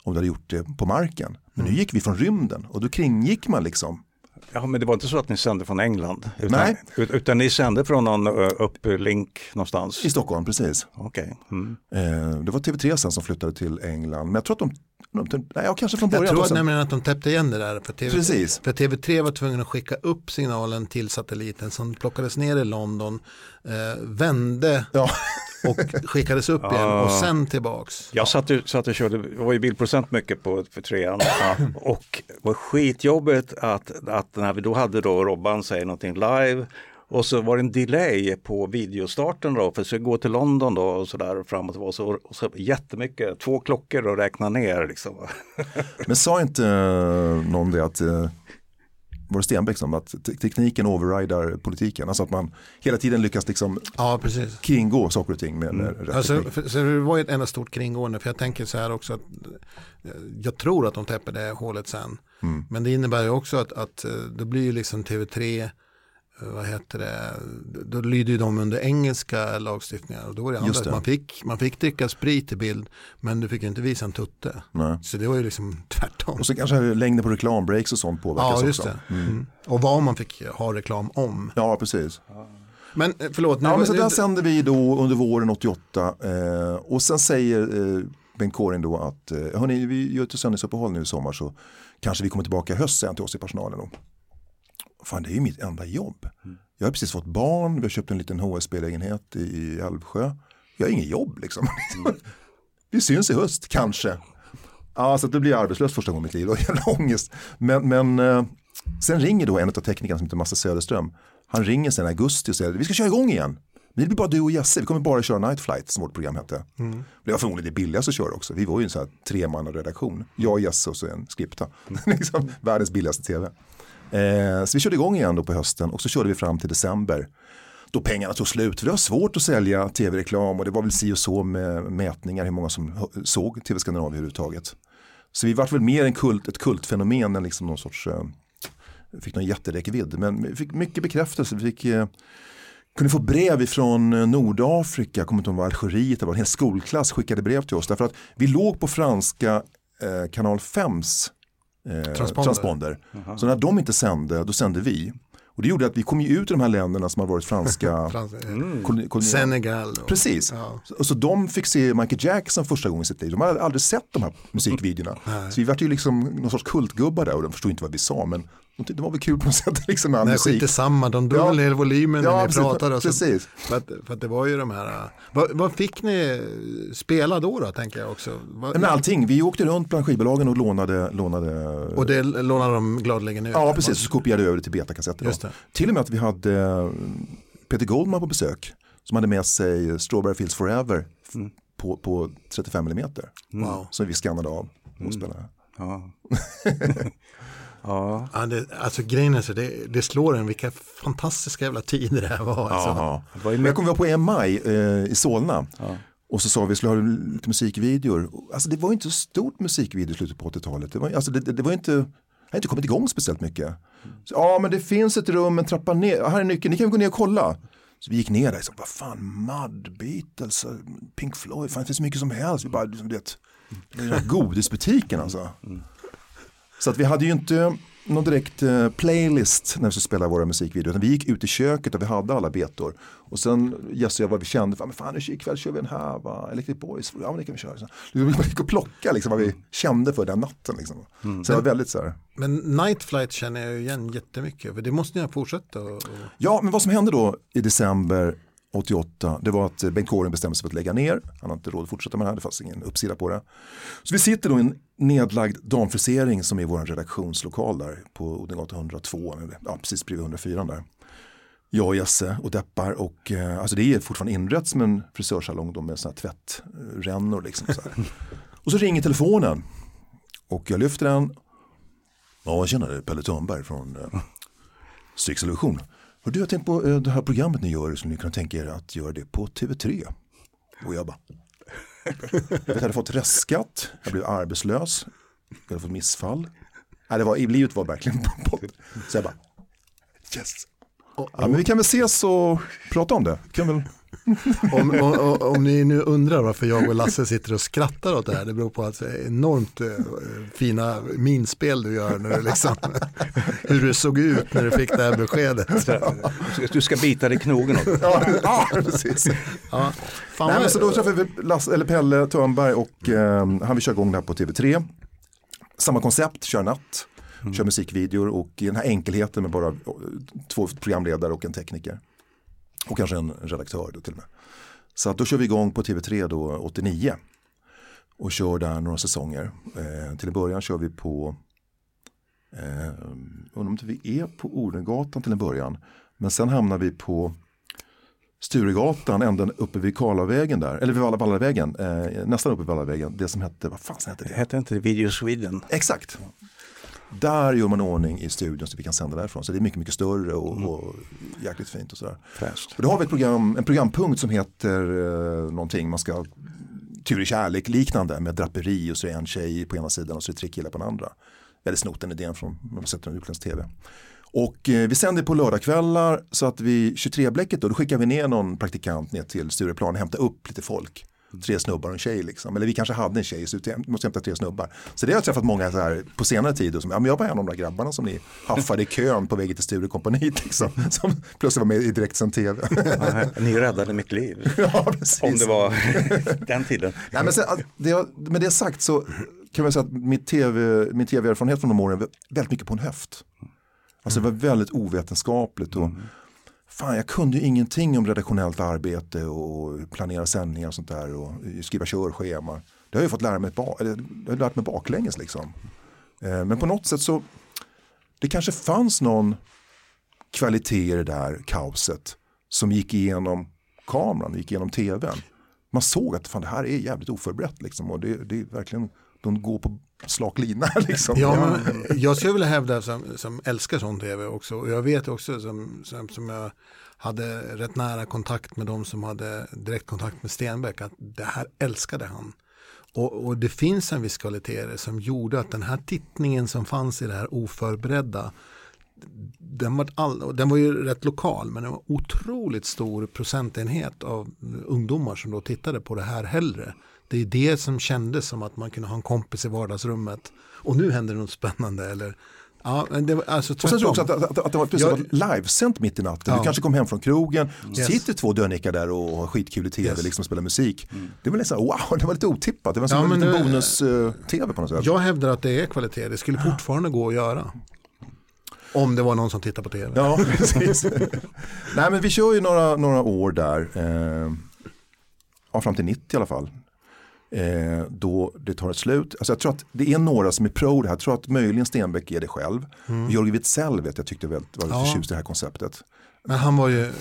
Om du hade gjort det på marken. Men mm. nu gick vi från rymden och då kringgick man liksom Ja, men det var inte så att ni sände från England? Utan, Nej. Utan ni sände från någon upplink någonstans? I Stockholm, precis. Okay. Mm. Eh, det var TV3 sen som flyttade till England. Men jag tror att de Nej, kanske från början. Jag tror att, nämligen att de täppte igen det där. För, TV, Precis. för TV3 var tvungen att skicka upp signalen till satelliten som plockades ner i London, eh, vände ja. och skickades upp igen och sen tillbaks. Jag satt, satt och körde, det var ju bildprocent mycket på för trean och det var skitjobbigt att, att när vi då hade då Robban säger någonting live och så var det en delay på videostarten då, för att gå till London då och sådär framåt och så, och så jättemycket, två klockor att räkna ner liksom. Men sa inte uh, någon det att uh, var det Stenbeck som, att tekniken overrider politiken. Alltså att man hela tiden lyckas liksom ja, precis. kringgå saker och ting med, med mm. rätt alltså. För, så det var ju ett enda stort kringgående, för jag tänker så här också att eh, jag tror att de täpper det hålet sen. Mm. Men det innebär ju också att, att eh, då blir ju liksom TV3 vad heter det, då lyder ju de under engelska lagstiftningar och då var det andra. Man, fick, man fick dricka sprit i bild men du fick inte visa en tutte. Nej. Så det var ju liksom tvärtom. Och så kanske längden på reklambreaks och sånt påverkas ja, just också. Det. Mm. Mm. Och vad man fick ha reklam om. Ja, precis. Men eh, förlåt. Nu, ja, men så där sände vi då under våren 88 eh, och sen säger eh, Bengt Kåring då att eh, hörni, vi gör ett sändningsuppehåll nu i sommar så kanske vi kommer tillbaka i höst sen till oss i personalen. Då fan det är ju mitt enda jobb. Mm. Jag har precis fått barn, vi har köpt en liten HSB-lägenhet i Älvsjö. Jag har inget jobb liksom. Mm. vi syns i höst, kanske. Ja, så då blir jag arbetslös första gången i mitt liv och jag ångest. Men, men eh, sen ringer då en av teknikerna som heter Massa Söderström. Han ringer sen i augusti och säger vi ska köra igång igen. Men det blir bara du och Jesse, vi kommer bara köra Night Flight som vårt program hette. Mm. Det var förmodligen det billigaste att köra också. Vi var ju en sån här tremannaredaktion. Jag och Jesse och så en skripta. Mm. liksom, världens billigaste tv. Eh, så vi körde igång igen då på hösten och så körde vi fram till december. Då pengarna tog slut, för det var svårt att sälja tv-reklam och det var väl si och så med mätningar hur många som såg tv Skandinavien överhuvudtaget. Så vi vart väl mer en kult, ett kultfenomen än liksom någon sorts, eh, fick någon jätteräckvidd. Men vi fick mycket bekräftelse, vi fick eh, kunde få brev ifrån eh, Nordafrika, kommer inte ihåg Algeriet, det var en hel skolklass skickade brev till oss. Därför att vi låg på franska eh, kanal 5s eh, transponder. transponder. Så när de inte sände, då sände vi. Och det gjorde att vi kom ju ut i de här länderna som har varit franska. Frans mm. Senegal. Och, Precis. Ja. Så, så de fick se Michael Jackson första gången i sitt liv. De hade aldrig sett de här musikvideorna. så vi var ju liksom någon sorts kultgubbar där och de förstod inte vad vi sa. Men det var väl kul på något sätt. Liksom med Nej, musik. skit samma, de drog ja. ner volymen ja, när ni pratade. Precis. För, att, för att det var ju de här, vad, vad, fick ni spela då, då tänker jag också? Vad, Men allting, vi åkte runt bland skivbolagen och lånade. lånade och det lånade de gladeligen ut? Ja, precis, så kopierade över det till betakassetter. Till och med att vi hade eh, Peter Goldman på besök som hade med sig Strawberry Fields Forever mm. på, på 35 mm. Wow. Som vi skannade av och mm. spelade. Ja. Ja. ja det, alltså grejen är så, det, det slår en vilka fantastiska jävla tider det här var. Alltså. Ja. var Jag kommer på EMI eh, i Solna. Ja. Och så sa vi skulle ha lite musikvideor. Alltså det var inte så stort musikvideo i slutet på 80-talet. Det var, alltså det, det, det var inte, jag har inte kommit igång speciellt mycket. Så, ja men det finns ett rum, en trappa ner, här är nyckeln, ni kan gå ner och kolla. Så vi gick ner där, så, vad fan, Mud, Beatles, Pink Floyd, fan, det finns så mycket som helst. Vi bara, liksom, det, godisbutiken alltså. Mm. Så att vi hade ju inte någon direkt eh, playlist när vi skulle spela våra musikvideor. Utan vi gick ut i köket och vi hade alla betor. Och sen och jag vad vi kände, men fan ikväll kör vi den här va, Electric Boys, ja men det kan vi köra. Så vi gick och plocka liksom, vad vi kände för den natten. Liksom. Mm. Så det var väldigt så här. Men Night Flight känner jag igen jättemycket, för det måste ni ha fortsatt och... Ja, men vad som hände då i december 88, det var att Bengt Kåren bestämde sig för att lägga ner. Han har inte råd att fortsätta med det här, det fanns ingen uppsida på det. Så vi sitter då i en nedlagd damfrisering som är vår redaktionslokal där på Odengatan 102, ja, precis bredvid 104 där. Jag och Jesse och deppar och eh, alltså det är fortfarande inrett som en frisörsalong då med sådana här tvättrännor. Liksom, så och så ringer telefonen och jag lyfter den. Ja, jag känner det, Pelle Thörnberg från eh, Strix Illusion. Och du har tänkt på eh, det här programmet ni gör, så ni kan tänka er att göra det på TV3. Och jag bara, jag hade fått restskatt, jag blev arbetslös, jag hade fått missfall. Nej, det var, livet var verkligen på Så jag bara, yes. Ja, men vi kan väl ses och prata om det. Kan väl om, om, om, ni nu undrar varför jag och Lasse sitter och skrattar åt det här, det beror på att det är enormt eh, fina minspel du gör när du liksom, hur du såg ut när du fick det här beskedet. Du ska bita dig i knogen. Ja, ja, precis. Ja. Nej, men så då träffade vi Lasse, eller Pelle Törnberg och eh, han vill köra igång det här på TV3. Samma koncept, kör natt, mm. kör musikvideor och i den här enkelheten med bara två programledare och en tekniker. Och kanske en redaktör då till och med. Så att då kör vi igång på TV3 då 89. Och kör där några säsonger. Eh, till en början kör vi på eh, undrar om vi är på Odengatan till en början. Men sen hamnar vi på Sturegatan, ända uppe vid Karlavägen där, eller vid Vallavägen, eh, nästan uppe vid Vallavägen, det som hette, vad fan hette det? Hette inte det Video Sweden? Exakt. Där gör man ordning i studion så vi kan sända därifrån. Så det är mycket, mycket större och, mm. och jäkligt fint och sådär. Fräscht. Och då har vi ett program, en programpunkt som heter eh, någonting man ska tur i kärlek liknande med draperi och så är en tjej på ena sidan och så är det tre killar på den andra. Jag hade snott den idén från, man sett den utländsk tv. Och eh, vi sänder på lördagskvällar så att vi 23-bläcket då, då skickar vi ner någon praktikant ner till Stureplan och hämtar upp lite folk. Tre snubbar och en tjej liksom. Eller vi kanske hade en tjej så vi måste hämta tre snubbar. Så det har jag träffat många så här, på senare tid. Och som, ja, men jag var en av de där grabbarna som ni haffade i kön på vägen till Sturecompagniet. Liksom, som plötsligt var med i direktsänd tv. Ja, ni räddade mitt liv. Ja. Om det var den tiden. Nej, men sen, det, med det sagt så kan man säga att mitt TV, min tv-erfarenhet från de åren var väldigt mycket på en höft. Alltså det var väldigt ovetenskapligt. Och, mm. Fan, jag kunde ju ingenting om redaktionellt arbete och planera sändningar och sånt där och skriva körschema. Det har jag fått lära mig, eller, jag har lärt mig baklänges liksom. Eh, men på något sätt så, det kanske fanns någon kvalitet i det där kaoset som gick igenom kameran, gick igenom tvn. Man såg att fan, det här är jävligt oförberett liksom, och det, det är verkligen, de går på slak lina. Liksom. Ja, men jag skulle vilja hävda som, som älskar sån tv också. Och jag vet också som, som, som jag hade rätt nära kontakt med de som hade direktkontakt med Stenbeck. Att det här älskade han. Och, och det finns en viss kvalitet som gjorde att den här tittningen som fanns i det här oförberedda den var, all, den var ju rätt lokal men det var otroligt stor procentenhet av ungdomar som då tittade på det här hellre det är det som kändes som att man kunde ha en kompis i vardagsrummet. Och nu händer det något spännande. Eller, ja, det var, alltså, och sen tror jag också att, att, att, att det var precis jag, livesänt mitt i natten. Ja. Du kanske kom hem från krogen, yes. sitter två dönickar där och har skitkul i tv, yes. liksom spelar musik. Mm. Det var lite wow, det var lite otippat. Det var som ja, en liten bonus-tv uh, på något sätt. Jag hävdar att det är kvalitet, det skulle fortfarande gå att göra. Om det var någon som tittar på tv. Ja, precis. Nej, men vi kör ju några, några år där. Eh, ja, fram till 90 i alla fall eh, då det tar ett slut. Alltså jag tror att det är några som är pro det här. Jag tror att möjligen Stenbeck är det själv. Mm. Jörgen Witzell vet jag tyckte väldigt, var ja. förtjust i det här konceptet. Men han var ju,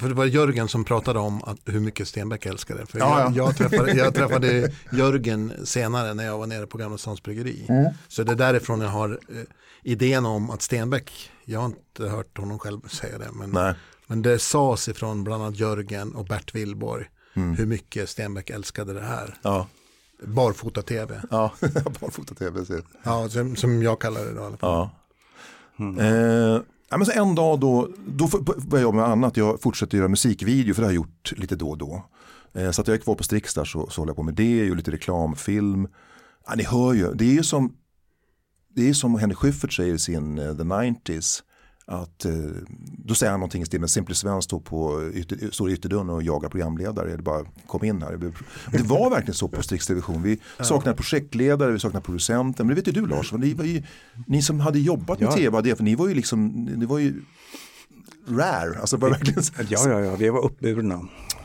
för det var Jörgen som pratade om att, hur mycket Stenbeck älskade. För ja, jag, jag, träffade, jag träffade Jörgen senare när jag var nere på Gamla Stans Bryggeri. Mm. Så det är därifrån jag har eh, idén om att Stenbeck, jag har inte hört honom själv säga det, men, men det sades ifrån bland annat Jörgen och Bert Willborg mm. hur mycket Stenbeck älskade det här. Ja. Barfota-tv. Ja, barfota-tv. Ja, som, som jag kallar det då. Ja. Mm. Eh, ja, men så en dag då, då började jag med annat. Jag fortsätter göra musikvideo för det har jag gjort lite då och då. Eh, så att jag är kvar på Strix där så, så håller jag på med det, gör lite reklamfilm. Ja, ni hör ju, det är ju som, det är som Henrik Schyffert säger i sin uh, The 90s att eh, då säger han någonting i stil med Simply Sven står, på ytter, står i ytterdörren och jagar programledare. Det bara kom in här. Det var verkligen så på Strix Television. Vi saknade projektledare, vi saknade producenten. Men det vet ju du Lars, ni, ju, ni som hade jobbat med ja. tv, för ni var ju liksom, ni var ju rare. Alltså bara verkligen... Ja, ja, ja, vi var uppburna.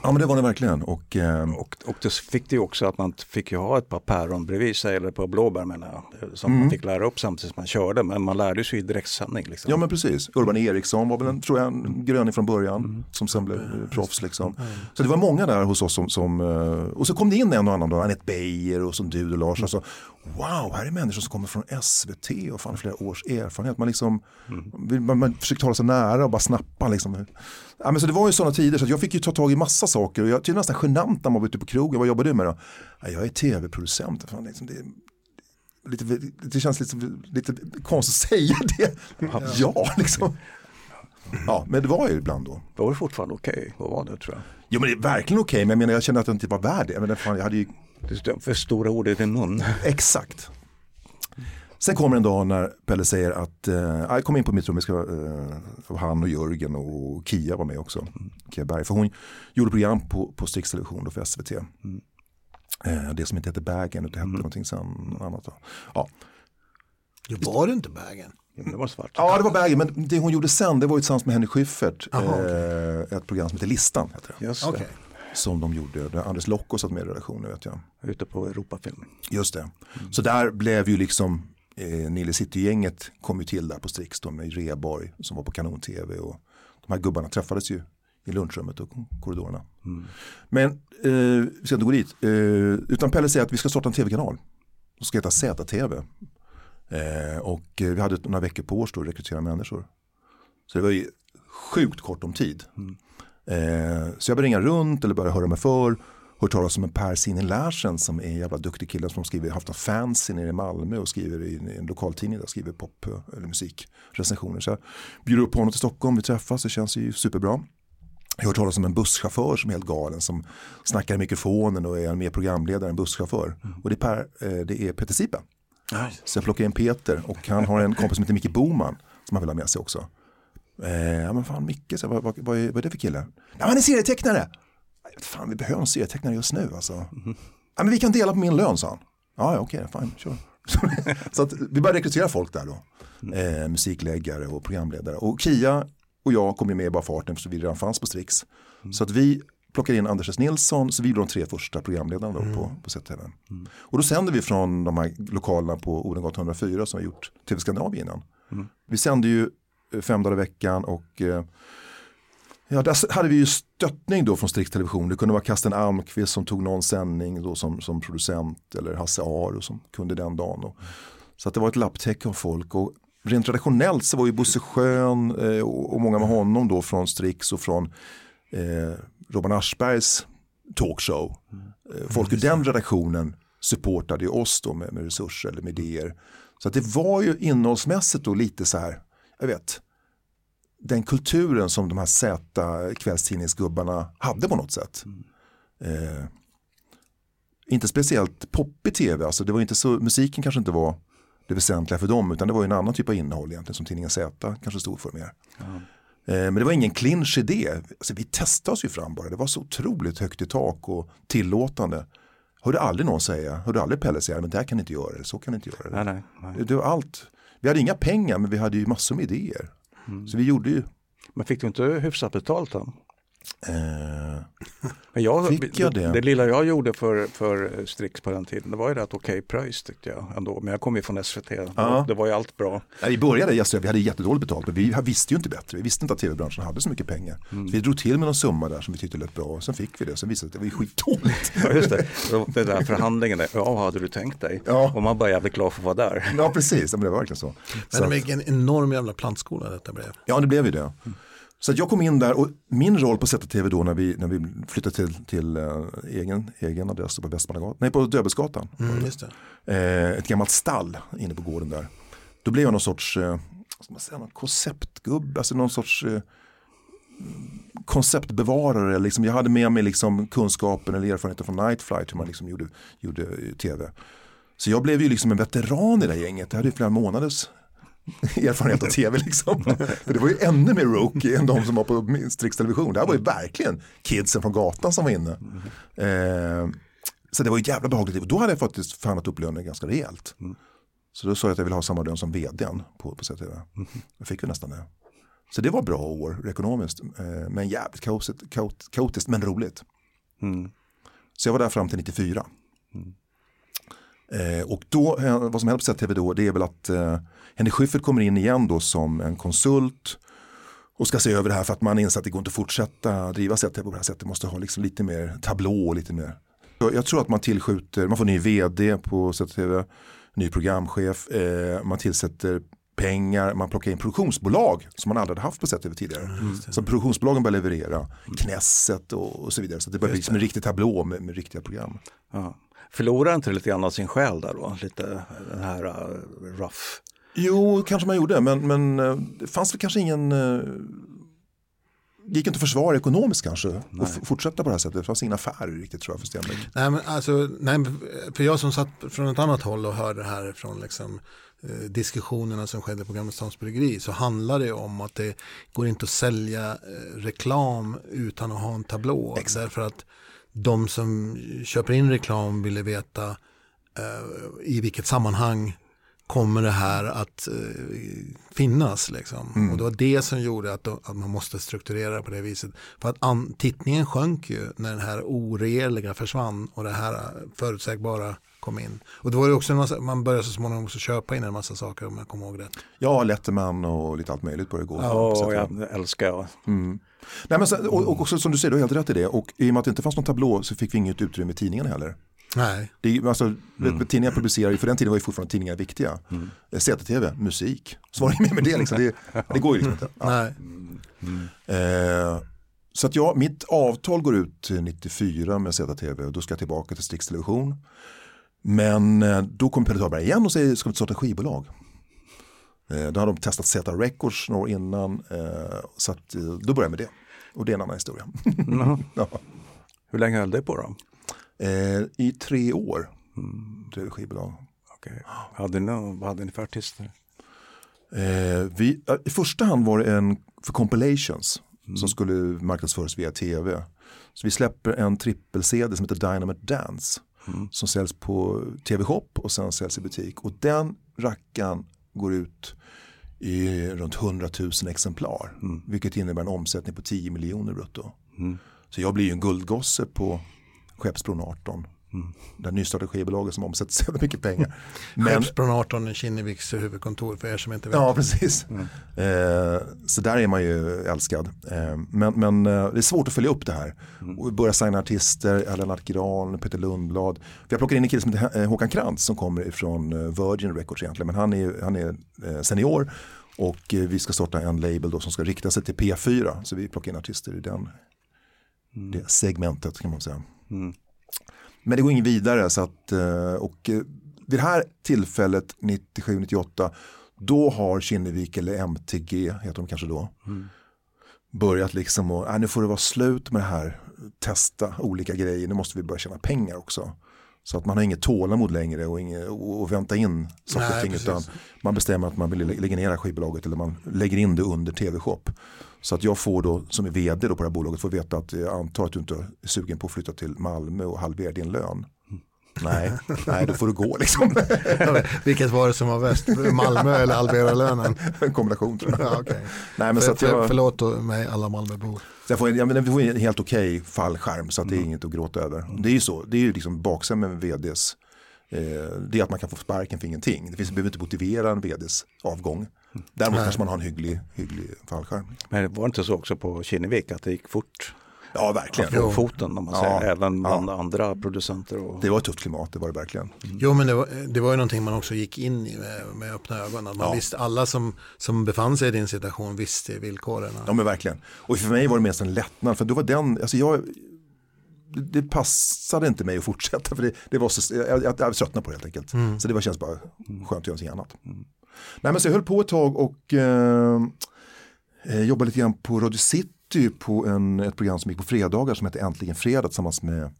Ja men det var det verkligen. Och, eh... och, och det fick det ju också att man fick ju ha ett par päron bredvid sig eller ett par blåbär menar jag. Som mm. man fick lära upp samtidigt som man körde. Men man lärde sig i direktsändning. Liksom. Ja men precis. Urban Eriksson var väl en, tror jag, en gröning från början. Mm. Som sen blev mm. proffs liksom. Mm. Så det var många där hos oss som, som eh, och så kom det in en och annan då, Anette Beijer och som du och Lars. Alltså, wow, här är människor som kommer från SVT och fan flera års erfarenhet. Man, liksom, mm. man, man försöker tala sig nära och bara snappa. Liksom. Ja, men så det var ju sådana tider så jag fick ju ta tag i massa saker. Och jag tyckte nästan genant när man var ute på krogen. Vad jobbar du med då? Ja, jag är tv-producent. Fan, liksom, det, lite, det känns lite, lite konstigt att säga det. Ja, ja liksom. Ja, men det var ju ibland då. Då var det fortfarande okej, okay. vad var det tror jag? Jo men det är verkligen okej, okay, men jag menar jag kände att jag inte var värd det. Jag, menar, fan, jag hade ju... För stora ord i din mun. Exakt. Sen kommer en dag när Pelle säger att, eh, kom in på mitt rum, ska, eh, han och Jörgen och Kia var med också. Kia Berg, för hon gjorde program på, på Strix Television för SVT. Mm. Eh, det som inte hette Bagen, utan hette mm. någonting sen, annat. Då. Ja. Det var det inte Bagen? Det var svart. Ja, det var Bagen, men det hon gjorde sen, det var ju tillsammans med Henny Schyffert. Aha, eh, okay. Ett program som heter Listan. Heter det. Just det. Som de gjorde, Anders Lokko satt med i redaktionen vet jag. Ute på Europafilm. Just det. Mm. Så där blev ju liksom eh, Nile City-gänget kom ju till där på Strix då med Reborg som var på Kanon-TV och de här gubbarna träffades ju i lunchrummet och korridorerna. Mm. Men eh, vi ska inte gå dit. Eh, utan Pelle säger att vi ska starta en tv-kanal. Som ska heta ZTV. Eh, och vi hade några veckor på oss då att rekrytera människor. Så det var ju sjukt kort om tid. Mm. Eh, så jag började ringa runt eller började höra mig för. Hört talas om en Per Sini Larsen som är en jävla duktig kille som skriver, haft en fancy nere i Malmö och skriver i en lokaltidning där skriver pop eller musikrecensioner. Så jag bjuder upp honom till Stockholm, vi träffas, det känns ju superbra. Jag har hört talas om en busschaufför som är helt galen som snackar i mikrofonen och är mer programledare än busschaufför. Mm. Och det är, per, eh, det är Peter Sipen. Nice. Så jag plockar in Peter och han har en kompis som heter Micke Boman som han vill ha med sig också. Eh, ja men fan Micke, så, vad, vad, vad, är, vad är det för kille? Ja, han är serietecknare. Fan vi behöver en serietecknare just nu alltså. Mm. Ja, men vi kan dela på min lön sa han. Ja, ja okej, okay, fine, sure. så att vi började rekrytera folk där då. Eh, musikläggare och programledare. Och Kia och jag kom ju med i bara farten för vi redan fanns på Strix. Mm. Så att vi plockade in Anders S. Nilsson, så vi blev de tre första programledarna då mm. på, på ZTV. Mm. Och då sände vi från de här lokalerna på Odengatan 104 som vi gjort TV Skandinavien innan. Mm. Vi sände ju fem dagar i veckan och eh, Ja, där hade vi ju stöttning då från Strix Television. Det kunde vara Kasten Almqvist som tog någon sändning då som, som producent eller Hasse Aro som kunde den dagen. Och, så att det var ett lapptäcke av folk. Och rent traditionellt så var ju Bosse Schön eh, och många med honom då från Strix och från eh, Robban Aschbergs talkshow. Mm. Folk ur den redaktionen supportade ju oss då med, med resurser eller med idéer. Så att det var ju innehållsmässigt då lite så här, jag vet, den kulturen som de här Z kvällstidningsgubbarna hade på något sätt. Mm. Eh, inte speciellt poppig tv, alltså det var inte så, musiken kanske inte var det väsentliga för dem utan det var en annan typ av innehåll egentligen som tidningen Z kanske stod för mer. Mm. Eh, men det var ingen clinch idé. Alltså, vi testade oss ju fram bara. Det var så otroligt högt i tak och tillåtande. Hörde aldrig någon säga, hörde aldrig Pelle säga, men det här kan ni inte göra, så kan ni inte göra. Nej, nej, nej. Det var allt. Vi hade inga pengar, men vi hade ju massor med idéer. Mm. Så vi gjorde ju. Men fick du inte hyfsat betalt då? Eh, men jag, fick jag det? det? Det lilla jag gjorde för, för Strix på den tiden, det var ju rätt okej okay pröjs tyckte jag ändå. Men jag kom ju från SVT, ja. det var ju allt bra. Ja, vi började, jag vi hade jättedåligt betalt, men vi visste ju inte bättre. Vi visste inte att tv-branschen hade så mycket pengar. Mm. Vi drog till med någon summa där som vi tyckte lät bra, och sen fick vi det. Sen visade det att det var skitdåligt. Ja, just det. Det där förhandlingen, ja vad hade du tänkt dig? Ja. Och man bara jävligt glad för att vara där. Ja, precis, men det var verkligen så. Men så. vilken enorm jävla plantskola detta blev. Ja, det blev ju det. Mm. Så jag kom in där och min roll på ZTV då när vi, när vi flyttade till, till uh, egen, egen adress på Västmanagatan, nej på Döbeldsgatan. Mm, uh, ett gammalt stall inne på gården där. Då blev jag någon sorts ska man säga, någon konceptgubbe, alltså någon sorts uh, konceptbevarare. Liksom, jag hade med mig liksom kunskapen eller erfarenheten från Night Flight hur man liksom gjorde, gjorde tv. Så jag blev ju liksom en veteran i det här gänget. Jag hade flera månaders erfarenhet av tv liksom. För det var ju ännu mer rookie än de som var på Strix Television. Det här var ju verkligen kidsen från gatan som var inne. Eh, så det var ju jävla behagligt. Och då hade jag faktiskt förhandlat upp lönen ganska rejält. Så då sa jag att jag ville ha samma lön som vdn på, på ZTV. Jag fick ju nästan det. Så det var bra år ekonomiskt. Eh, men jävligt kaotiskt, kaotiskt men roligt. Mm. Så jag var där fram till 94. Eh, och då, eh, vad som händer på ZTV då, det är väl att eh, Henrik Schyffert kommer in igen då som en konsult och ska se över det här för att man inser att det går inte att fortsätta driva ZTV på det här sättet. Det måste ha liksom lite mer tablå och lite mer. Jag tror att man tillskjuter, man får ny vd på ZTV, ny programchef, eh, man tillsätter pengar, man plockar in produktionsbolag som man aldrig hade haft på ZTV tidigare. Mm, så produktionsbolagen börjar leverera, Knesset och, och så vidare. Så det börjar bli som en riktig tablå med, med riktiga program. Ja. Förlorar inte lite grann av sin själ där då? Lite den här uh, rough? Jo, kanske man gjorde, men, men uh, det fanns väl kanske ingen uh, det gick inte att försvara ekonomiskt kanske nej. och fortsätta på det här sättet. Det fanns inga affärer riktigt tror jag för Stenbeck. Nej, men alltså, nej, för jag som satt från ett annat håll och hörde det här från liksom, eh, diskussionerna som skedde på Gamla Stans Bryggeri så handlar det om att det går inte att sälja eh, reklam utan att ha en tablå. Exakt. Därför att de som köper in reklam ville veta eh, i vilket sammanhang kommer det här att eh, finnas. Liksom. Mm. Och det var det som gjorde att, då, att man måste strukturera på det viset. För att an, tittningen sjönk ju när den här oregeliga försvann och det här förutsägbara kom in. Och det var ju också en massa, man började så småningom också köpa in en massa saker om jag kommer ihåg det. Ja, Letterman och lite allt möjligt började gå. Ja, jag älskar jag. Mm. Nej, men sen, och, och också som du säger, du har helt rätt i det. Och i och med att det inte fanns någon tablå så fick vi inget utrymme i tidningen heller. Nej. Det är, alltså, mm. Tidningar publicerar ju, för den tiden var ju fortfarande tidningar viktiga. Mm. ZTV, musik, så var det med med det liksom. Det, det går ju liksom inte. Ja. Nej. Mm. Eh, så att ja, mitt avtal går ut 94 med ZTV och då ska jag tillbaka till Strix Television. Men eh, då kommer Pelle Dahlberg igen och säger, ska vi starta ett skivbolag? Eh, då hade de testat Z Records några år innan, eh, så att, eh, då började jag med det. Och det är en annan historia. Mm. ja. Hur länge höll det på då? I tre år mm. drev skivbolag. Okay. Hade ni, vad hade ni för artister? Vi, I första hand var det en för compilations mm. som skulle marknadsföras via tv. Så vi släpper en trippel-CD som heter Dynamite Dance. Mm. Som säljs på tv-shop och sen säljs i butik. Och den rackan går ut i runt 100 000 exemplar. Mm. Vilket innebär en omsättning på 10 miljoner brutto. Mm. Så jag blir ju en guldgosse på Skeppsbron 18. Mm. Det nystartade skivbolaget som omsätter så mycket pengar. Men, Skeppsbron 18 är Kinneviks huvudkontor för er som inte vet. Ja, precis. Mm. Eh, så där är man ju älskad. Eh, men, men eh, det är svårt att följa upp det här. Mm. Och börja signa artister, Lennart Gran, Peter Lundblad. Vi har plockat in en kille som heter eh, Håkan Krantz som kommer ifrån eh, Virgin Records egentligen. Men han är, han är eh, senior och vi ska starta en label då som ska rikta sig till P4. Så vi plockar in artister i den, mm. det segmentet kan man säga. Mm. Men det går inget vidare så att, eh, och eh, vid det här tillfället 97-98 då har Kinnevik eller MTG heter de kanske då mm. börjat liksom och äh, nu får det vara slut med det här testa olika grejer nu måste vi börja tjäna pengar också. Så att man har inget tålamod längre och, inget, och vänta in saker och ting utan man bestämmer att man vill lägga ner skivbolaget eller man lägger in det under tv-shop. Så att jag får då som är vd då på det här bolaget får veta att jag antar att du inte är sugen på att flytta till Malmö och halvera din lön. Nej, nej, då får du gå liksom. Vilket var det som var värst? Malmö eller halvera lönen? En kombination tror jag. Ja, okay. nej, men för, så att jag förlåt mig alla Malmöbor. Jag får, jag, får en helt okej okay fallskärm så att det är mm. inget att gråta över. Det är ju så, det är ju liksom baksidan med vds. Eh, det är att man kan få sparken för ingenting. Det finns, behöver inte motivera en vds avgång. Däremot kanske man har en hygglig, hygglig fallskärm. Men var det inte så också på Kinnevik att det gick fort? Ja, verkligen. På foten, om man säger, även bland ja. andra producenter. Och... Det var ett tufft klimat, det var det verkligen. Mm. Jo, men det var, det var ju någonting man också gick in i med, med öppna ögon. Att man ja. visste, alla som, som befann sig i din situation visste villkoren. Ja, men verkligen. Och för mig var det mest en lättnad, för då var den, alltså jag, det passade inte mig att fortsätta för det, det var så, jag, jag, jag tröttnade på det helt enkelt. Mm. Så det var, känns bara skönt att göra någonting annat. Mm. Nej, men så jag höll på ett tag och eh, eh, jobbade lite grann på Radio City på en, ett program som gick på fredagar som hette Äntligen Fredag tillsammans med eh,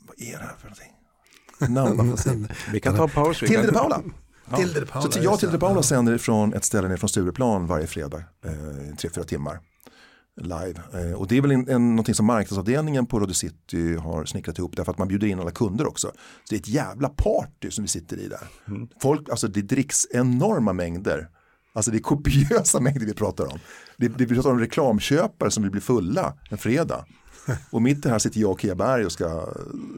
vad är det här för någonting? Namn, vi kan ta paus. Tilde de Paula. Ja. Tilde de Paula. Så jag och Tilde de Paula sänder från ett ställe ner från Stureplan varje fredag, eh, tre, fyra timmar live. Eh, och det är väl en, en, någonting som marknadsavdelningen på Radio City har snickrat ihop därför att man bjuder in alla kunder också. Så det är ett jävla party som vi sitter i där. Mm. Folk, alltså det dricks enorma mängder. Alltså det är kopiösa mängder vi pratar om. Det, det, vi pratar om reklamköpare som vill bli fulla en fredag. Och mitt i det här sitter jag och Kia Berg och ska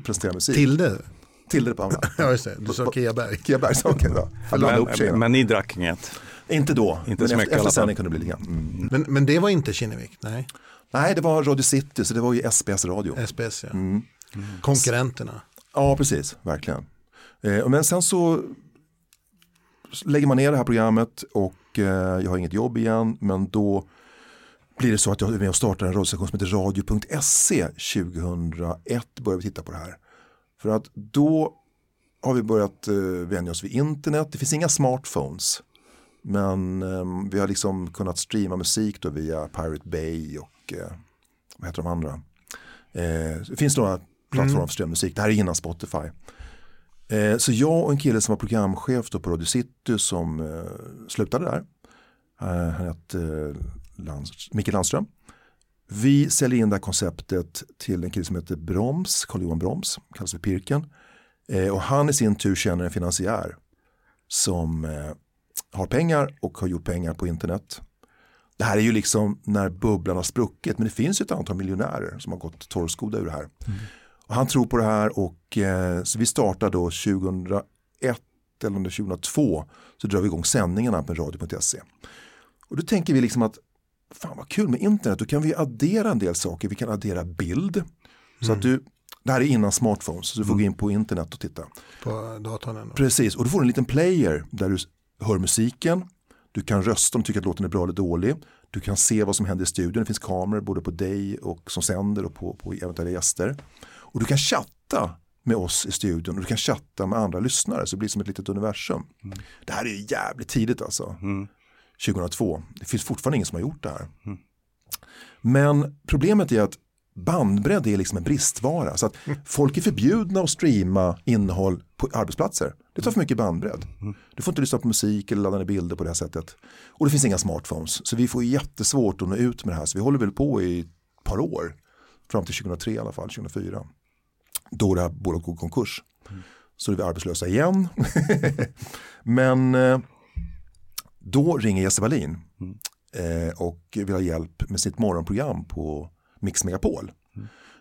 presentera musik. Tilde? Tilde Paula. ja just det, du sa Kia Berg. Kia Berg sa okej då. Men, men ni drack inget? Inte då, inte men efter, efter sändning kunde det bli lite grann. Mm. Men, men det var inte Kinnevik? Nej. Nej, det var Radio City, så det var ju SBS radio. SBS, ja. Mm. Mm. Konkurrenterna. Ja, precis, verkligen. Eh, men sen så lägger man ner det här programmet och eh, jag har inget jobb igen, men då blir det så att jag är med och startar en radiostation som heter radio.se 2001 börjar vi titta på det här. För att då har vi börjat eh, vänja oss vid internet, det finns inga smartphones. Men eh, vi har liksom kunnat streama musik då via Pirate Bay och eh, vad heter de andra? Det finns några plattformar mm. för strömmusik, det här är innan Spotify. Eh, så jag och en kille som var programchef då på Radio City som eh, slutade där, eh, han hette eh, Lands Micke Landström. Vi säljer in det här konceptet till en kille som heter Broms, Carl-Johan Broms, kallas för Pirken. Eh, och han i sin tur känner en finansiär som eh, har pengar och har gjort pengar på internet. Det här är ju liksom när bubblan har spruckit men det finns ju ett antal miljonärer som har gått torrskoda ur det här. Mm. Och han tror på det här och eh, så vi startar då 2001 eller 2002 så drar vi igång sändningarna på radio.se. Och då tänker vi liksom att fan vad kul med internet, då kan vi addera en del saker, vi kan addera bild. Så att mm. du, Det här är innan smartphones, så du får Mm. gå in på internet och titta. På datorn. ändå. Precis, och du får en liten player där du hör musiken, du kan rösta om du tycker att låten är bra eller dålig, du kan se vad som händer i studion, det finns kameror både på dig och som sänder och på, på eventuella gäster. Och du kan chatta med oss i studion och du kan chatta med andra lyssnare så det blir som ett litet universum. Det här är jävligt tidigt alltså, 2002. Det finns fortfarande ingen som har gjort det här. Men problemet är att bandbredd är liksom en bristvara. Så att folk är förbjudna att streama innehåll på arbetsplatser. Det tar för mycket bandbredd. Du får inte lyssna på musik eller ladda ner bilder på det här sättet. Och det finns inga smartphones. Så vi får jättesvårt att nå ut med det här. Så vi håller väl på i ett par år. Fram till 2003 i alla fall, 2004. Då det här bolaget går i konkurs. Så är vi arbetslösa igen. Men eh, då ringer Jesse Wallin mm. och vill ha hjälp med sitt morgonprogram på Mix Megapol.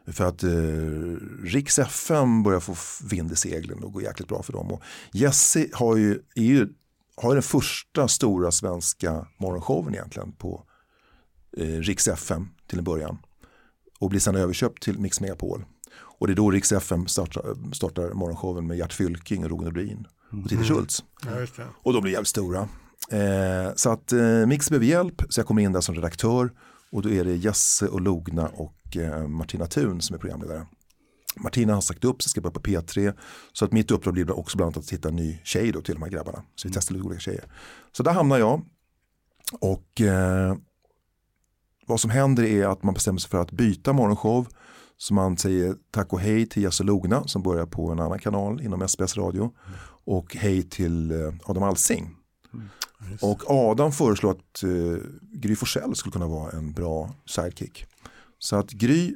För att eh, Riks FM börjar få vind i seglen och går jäkligt bra för dem. Och Jesse har ju, är ju, har ju den första stora svenska morgonshowen egentligen på eh, Riks FM till en början. Och blir sen överköpt till Mix Megapol. Och det är då Riks FM startar, startar morgonshowen med Gert Fylking och Roger Nordin och Titti Schultz. Ja, just det. Och de blir jävligt stora. Eh, så att eh, Mix behöver hjälp så jag kommer in där som redaktör och då är det Jesse och Logna och eh, Martina Thun som är programledare. Martina har sagt upp sig, ska börja på P3 så att mitt uppdrag blir också bland annat att hitta en ny tjej då till de här grabbarna. Så vi testar lite olika tjejer. Så där hamnar jag och eh, vad som händer är att man bestämmer sig för att byta morgonshow så man säger tack och hej till Jesse Logna som börjar på en annan kanal inom SBS radio och hej till eh, Adam Alsing. Och Adam föreslår att eh, Gry Forssell skulle kunna vara en bra sidekick. Så att Gry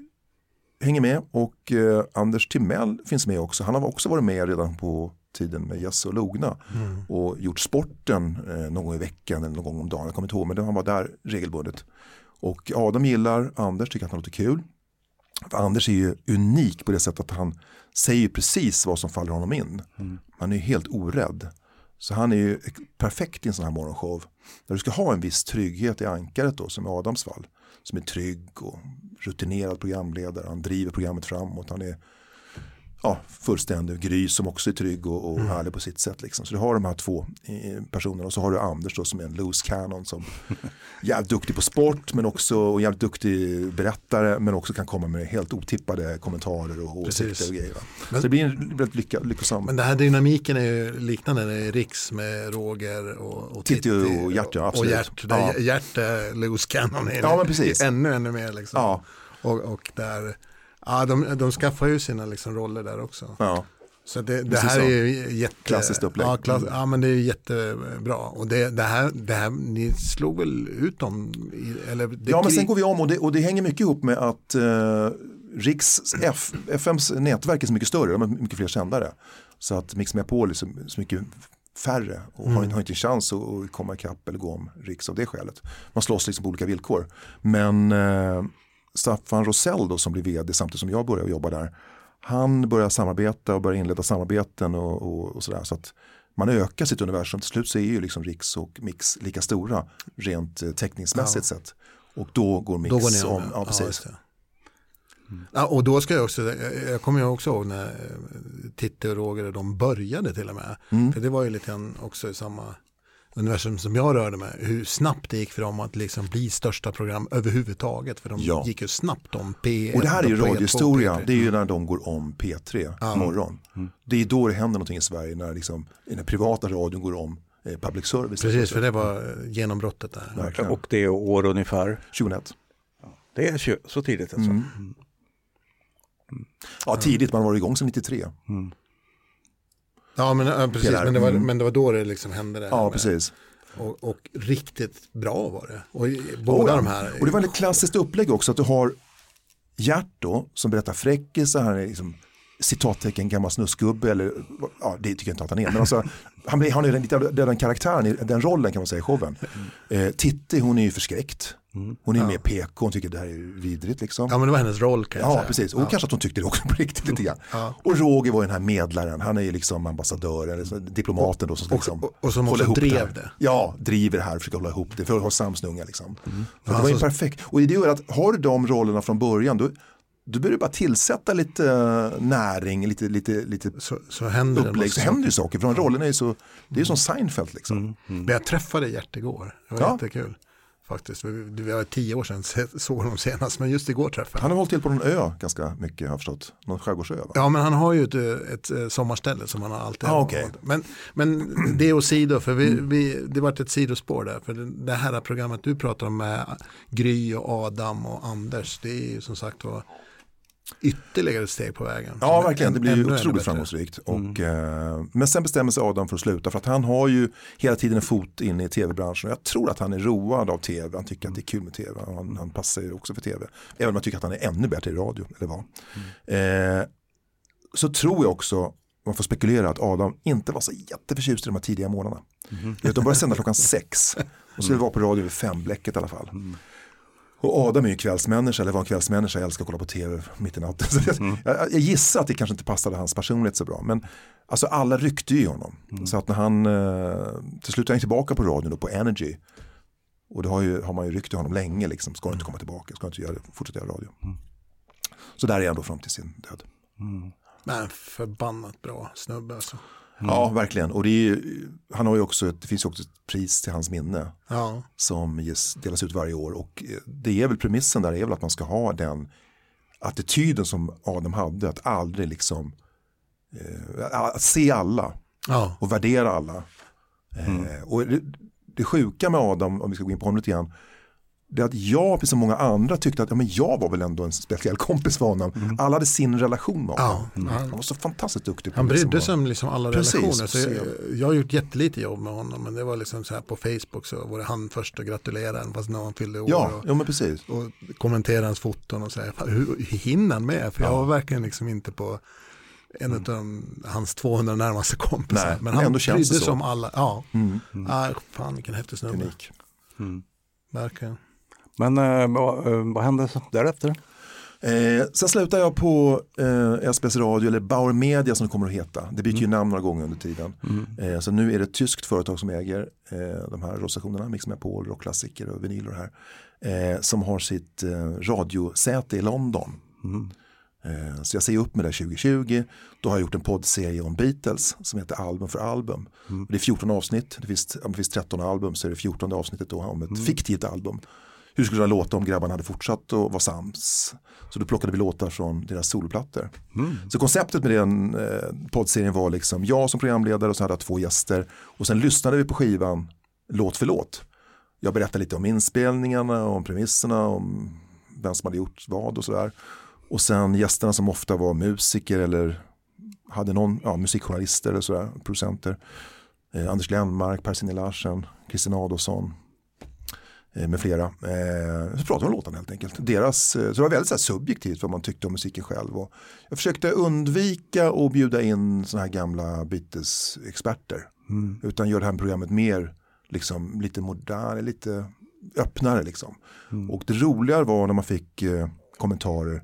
hänger med och eh, Anders Timell finns med också. Han har också varit med redan på tiden med Jesse och Logna och gjort sporten eh, någon gång i veckan eller någon gång om dagen. Jag kommer inte ihåg men han var där regelbundet. Och Adam gillar Anders, tycker att han låter kul. För Anders är ju unik på det sättet att han säger precis vad som faller honom in. Han är ju helt orädd. Så han är ju perfekt i en sån här morgonshow. Där du ska ha en viss trygghet i ankaret då, som i Adams fall. Som är trygg och rutinerad programledare. Han driver programmet framåt. Han är ja, fullständig. Gry som också är trygg och, och ärlig på sitt sätt. Liksom. Så du har de här två eh, personerna. Och så har du Anders då, som är en loose cannon. Som jävligt duktig på sport men också och jävligt duktig berättare. Men också kan komma med helt otippade kommentarer och åsikter och grejer. Men- så det blir en väldigt lycka, lyckosam. Men den här dynamiken är ju liknande när är Riks med Roger och, och Titti och Gert, ja, Och absolut. Gert, där Ja. Gert är loose cannon. är Ja, men precis. Ännu, ännu mer liksom. Ja. Och, och där, ja de, de skaffar ju sina liksom roller där också. Ja. Så det, det här så. är ju jätte... Klassiskt upplägg. Ja, klass, Mm. ja men det är jättebra. Och det, det, här, det här, ni slog väl ut dem? I, eller det Ja men sen går vi om och det, och det hänger mycket ihop med att eh, Riks F, FMs nätverk är så mycket större, de har mycket fler sändare. Så att Mix Megapol är så, så mycket färre och har, har inte en chans att, att komma ikapp eller gå om Riks av det skälet. Man slåss liksom på olika villkor. Men eh, Staffan Rosell då som blir vd samtidigt som jag börjar jobba där. Han börjar samarbeta och börjar inleda samarbeten och, och, och sådär. Så att man ökar sitt universum. Till slut så är ju liksom Riks och Mix lika stora rent eh, täckningsmässigt sett. Och då går Mix Då går om. Ja, precis. just det. Ja, och då ska jag också, jag, jag kommer ju också ihåg när eh, Titti och Roger de började till och med. Mm. För det var ju lite också i samma universum som jag rörde mig. Hur snabbt det gick för dem att liksom bli största program överhuvudtaget. För de Ja. gick ju snabbt om P1. Och det här är ju på E2, radiohistoria, P3. det är ju när de går om P3 Ja. morgon. Det är då det händer någonting i Sverige, när liksom, den privata radion går om eh, public service. Precis, för det var eh, genombrottet där. Verkligen. Och det är år ungefär. 2001. Det är så tidigt alltså. Mm. Ja, tidigt, man var igång sedan 93. Ja, men, precis, men, det var, mm. men det var då det liksom hände. Det Ja, med- precis. Och, och riktigt bra var det. Och båda Ja, de här. Och det var ett klassiskt upplägg också att du har Gert då som berättar fräckisar, han är liksom citattecken gammal snusgubbe eller ja det tycker jag inte att han är. Men alltså, han, blir, han är den, av den karaktären, den rollen kan man säga i showen. Eh, Titti hon är ju förskräckt. Hon är mer PK, hon tycker det här är vidrigt liksom. Ja, men det var hennes roll kan jag Ja, säga. precis. Och kanske att hon tyckte det också på riktigt lite grann. Ja. Och Roger var ju den här medlaren, han är ju liksom ambassadören, eller så- diplomaten då som ska och- liksom och- och som hålla också ihop drev här. det. Ja, driver det här och försöker hålla ihop det för att ha samsnunga liksom. För det var ju perfekt. Och det gör att har du de rollerna från början, då, du behöver bara tillsätta lite eh, näring, lite, lite, lite så, så händer upplägg, så händer ju saker. För rollerna är så, det är ju som Seinfeld liksom. Mm. Mm. Men jag träffade Gert igår, det var ja. jättekul faktiskt. Det var tio år sedan såg honom senast, men just igår träffade Han har hållit till på någon ö ganska mycket, har jag förstått. Någon skärgårdsö va? Ja, men han har ju ett, ett, sommarställe som han har alltid ah, okay. men, men det och sido, för vi, mm. vi, det vart ett sidospår där. För det här programmet du pratar om med Gry och Adam och Anders, det är ju som sagt var ytterligare ett steg på vägen. Ja, verkligen. Det blir ju otroligt framgångsrikt. Och, mm. eh, men sen bestämmer sig Adam för att sluta för att han har ju hela tiden en fot inne i tv-branschen. Jag tror att han är road av tv. Han tycker att det är kul med tv. Han, han passar ju också för tv. Även om jag tycker att han är ännu bättre i radio. Eller vad. Mm. Eh, så tror jag också, man får spekulera, att Adam inte var så jätteförtjust i de här tidiga månaderna. Mm. De började sända klockan sex. Och så mm. vara på radio vid femblecket i alla fall. Mm. Och Adam är ju kvällsmänniska, eller var en kvällsmänniska, jag älskar att kolla på tv mitt i natten. Mm. Jag, jag, gissar att det kanske inte passade hans personlighet så bra. Men alltså alla ryckte ju i honom. Mm. Så att när han, eh, till slut är han tillbaka på radion och på Energy. Och det har, ju, har man ju ryckt i honom länge, liksom. ska du inte komma tillbaka, ska inte göra, fortsätta göra radio. Mm. Så där är han då fram till sin död. Mm. Men förbannat bra snubbe alltså. Mm. Ja, verkligen. Och är, han har ju också, det finns ju också ett pris till hans minne ja. som ges, delas ut varje år. Och eh, det är väl premissen där är väl att man ska ha den attityden som Adam hade, att aldrig liksom eh, att se alla ja. och värdera alla. Mm. Eh, och det, det sjuka med Adam, om vi ska gå in på honom lite grann, det att jag, precis som många andra, tyckte att ja, men jag var väl ändå en speciell kompis för honom. Mm. Alla hade sin relation med honom. Ja, mm. Han var så fantastiskt duktig. han brydde sig om liksom alla precis, relationer. Så jag, jag, har gjort jättelite jobb med honom. Men det var liksom så här på Facebook så var det han först att gratulera en fast när han fyllde år. Ja, och, ja men precis. Och kommentera hans foton och säga, hur, hur hinner han med? För jag var verkligen liksom inte på en mm. av hans 200 närmaste kompisar. Nej, men han ändå brydde sig om alla. Ja, mm. Mm. Ah, fan vilken häftig snubbe. Mm. Verkligen. Men eh, vad, eh, vad hände därefter? Eh, sen slutade jag på eh, SBS Radio, eller Bauer Media som det kommer att heta. Det byter mm. ju namn några gånger under tiden. Mm. Eh, så nu är det ett tyskt företag som äger eh, de här radiostationerna, Mix Megapol, rockklassiker och vinyler här. Eh, som har sitt eh, radiosäte i London. Mm. Så jag säger upp med det 2020. Då har jag gjort en poddserie om Beatles som heter Album för album. Mm. Det är 14 avsnitt, det finns, det finns 13 album så är det 14 avsnittet då om ett mm. fiktivt album hur skulle det låta om grabbarna hade fortsatt att vara sams. Så då plockade vi låtar från deras solplattor. Mm. Så konceptet med den eh, poddserien var liksom jag som programledare och så hade jag två gäster. Och sen lyssnade vi på skivan låt för låt. Jag berättade lite om inspelningarna, om premisserna, om vem som hade gjort vad och sådär. Och sen gästerna som ofta var musiker eller hade någon, ja, musikjournalister eller sådär, producenter. Eh, Anders Glenmark, Per Larsen, Kristina Adolfsson, med flera. Eh, så pratade vi om låtarna helt enkelt. Deras, eh, så det var väldigt så subjektivt vad man tyckte om musiken själv. Och jag försökte undvika att bjuda in sådana här gamla Beatles-experter. Mm. Utan göra det här programmet mer liksom, lite modernare, lite öppnare. Liksom. Mm. Och det roliga var när man fick eh, kommentarer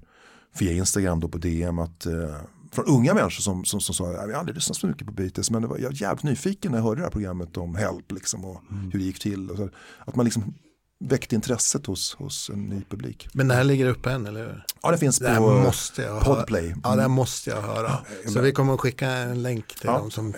via Instagram då på DM att eh, från unga människor som, som, som sa jag har aldrig lyssnat så mycket på Beatles men det var, jag var jävligt nyfiken när jag hörde det här programmet om Help liksom, och mm. hur det gick till. Så, att man liksom väckte intresset hos, hos en ny publik. Men det här ligger uppe än eller Ja det finns det på måste jag Podplay. Höra. Ja det måste jag höra. Så vi kommer att skicka en länk till ja. dem som,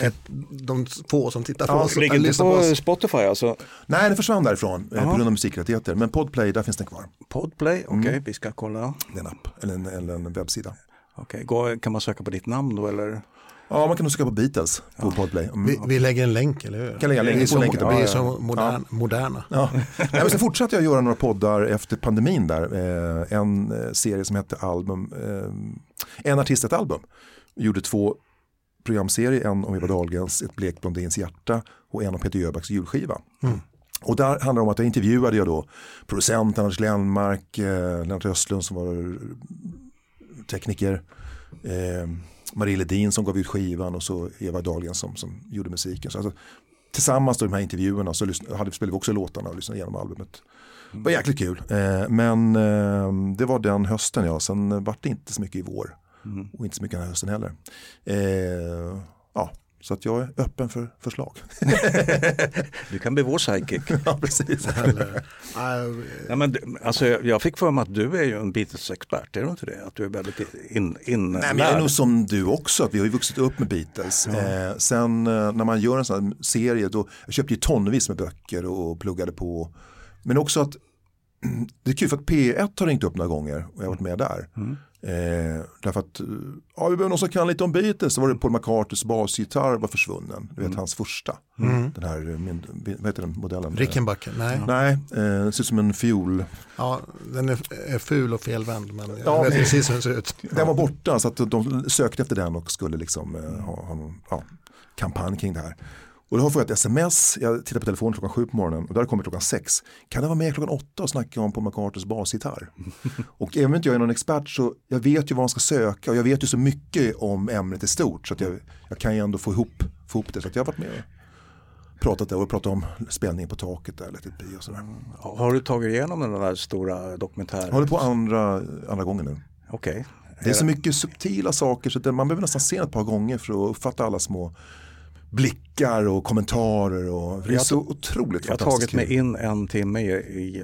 de få som tittar på ja, oss. Ligger det på Spotify alltså? Nej det försvann därifrån eh, Aha. på grund av musikrättigheter. Men Podplay där finns den kvar. Podplay, okej okay, mm. vi ska kolla. Det är en app eller en, eller en webbsida. Okej, okay. kan man söka på ditt namn då eller? Ja, man kan nog söka på Beatles på ja. Podplay. Mm. Vi, vi, lägger en länk, eller hur? Kan lägga länk vi är så, länken. Vi är så modern, ja. moderna. Ja. Nej, men sen fortsatte jag göra några poddar efter pandemin där. Eh, en eh, serie som hette Album, eh, En artist, ett album. Jag gjorde två programserier, en om Eva Dahlgrens Ett blekt blondins hjärta och en om Peter Jöbacks julskiva. Mm. Och där handlar det om att jag intervjuade jag då producenten Anders Glenmark, eh, Lennart Östlund som var tekniker, eh, Marie Ledin som gav ut skivan och så Eva Dahlgren som, som gjorde musiken. Så alltså, tillsammans då de här intervjuerna så hade, spelade vi också låtarna och lyssnade igenom albumet. Det var jäkligt kul. Eh, men eh, det var den hösten ja, sen var det inte så mycket i vår. Mm. Och inte så mycket den här hösten heller. Eh, ja, Så att jag är öppen för förslag. du kan bli vår sidekick. ja, precis. Nej, men, alltså, jag fick för mig att du är ju en Beatles-expert, är du inte det? Att du är väldigt in, in Nej, men Jag är nog som du också, att vi har ju vuxit upp med Beatles. Ja. Eh, sen eh, när man gör en sån här serie, då, jag köpte ju tonvis med böcker och pluggade på. Men också att det är kul för att P1 har ringt upp några gånger och jag har varit med där. Mm. Eh, därför att ja, vi behöver någon som kan lite om Beatles. Så var det Paul McCartys basgitarr var försvunnen. Du vet mm. hans första. Mm. Den här, min, vad heter den modellen? Rickenbacker, nej. Nej, eh, ser ut som en fiol. Ja, den är, är ful och felvänd men jag ja, vet precis hur den ser ut. Den var borta så att de sökte efter den och skulle liksom eh, ha, ha en ja, kampanj kring det här. Och då har jag fått ett sms, jag tittar på telefonen klockan sju på morgonen och där kommer klockan sex. Kan du vara med klockan åtta och snacka om Paul McCarters basgitarr? och även om inte jag är någon expert så jag vet ju vad man ska söka och jag vet ju så mycket om ämnet i stort så att jag, jag kan ju ändå få ihop, få ihop det. Så att jag har varit med och pratat där och pratat om spelningen på taket där, lite och sådär. Har du tagit igenom den där stora dokumentären? Jag håller på andra, andra gången nu. Okej. Okay. Det är så mycket subtila saker så man behöver nästan se den ett par gånger för att uppfatta alla små blickar och kommentarer. Och, det är så otroligt Jag har tagit mig in en timme i, i,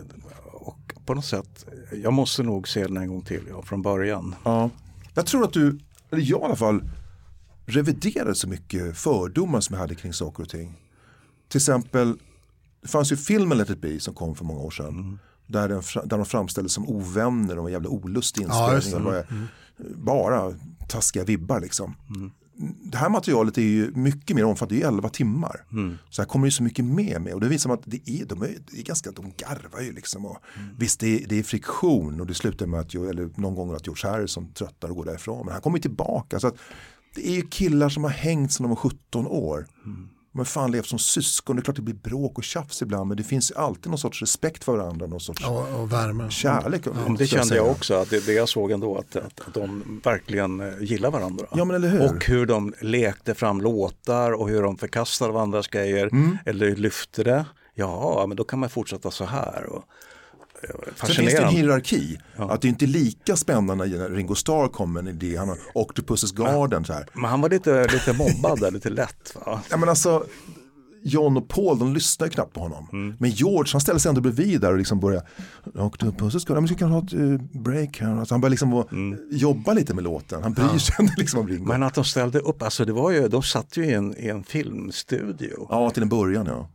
och på något sätt, jag måste nog se den en gång till ja, från början. Ja. Jag tror att du, eller jag i alla fall, reviderade så mycket fördomar som jag hade kring saker och ting. Till exempel, det fanns ju filmen Let it be som kom för många år sedan. Mm. Där, den, där de framställdes som ovänner och var jävla olustig inspelning. Ja, mm. Bara taskiga vibbar liksom. Mm det här materialet är ju mycket mer omfattande, det är 11 timmar. Mm. Så här kommer det så mycket mer med och det visar att det är, de, är, det är ganska, de garvar ju liksom. Och mm. Visst det är, det är, friktion och det slutar med att, eller någon gång att George Harrison tröttar och går därifrån. Men han kommer tillbaka. Så att det är ju killar som har hängt sedan de var 17 år. Mm. De har fan levt som syskon, det är klart det blir bråk och tjafs ibland men det finns alltid någon sorts respekt för varandra, någon sorts ja, och värme. kärlek. Ja, det kände jag också, att det, det jag såg ändå att, att, att de verkligen eh, gillar varandra. Ja, men eller hur? Och hur de lekte fram låtar och hur de förkastade varandras grejer mm. eller lyfte det. Ja, men då kan man fortsätta så här. Och, Sen finns det en hierarki. Ja. Att det inte är lika spännande när Ringo Starr kommer med en idé. Han har Octopus's Garden. Så här. Men han var lite, lite mobbad där, lite lätt. Va? Ja, men alltså, John och Paul de lyssnar ju knappt på honom. Mm. Men George han ställer sig ändå bredvid där och liksom börjar Octopus's Garden, vi kan ha ett uh, break här. Alltså han börjar liksom mm. jobba lite med låten. Han bryr ja. sig inte liksom om Ringo. Men att de ställde upp, alltså det var ju, de satt ju i en, i en filmstudio. Ja, till en början ja.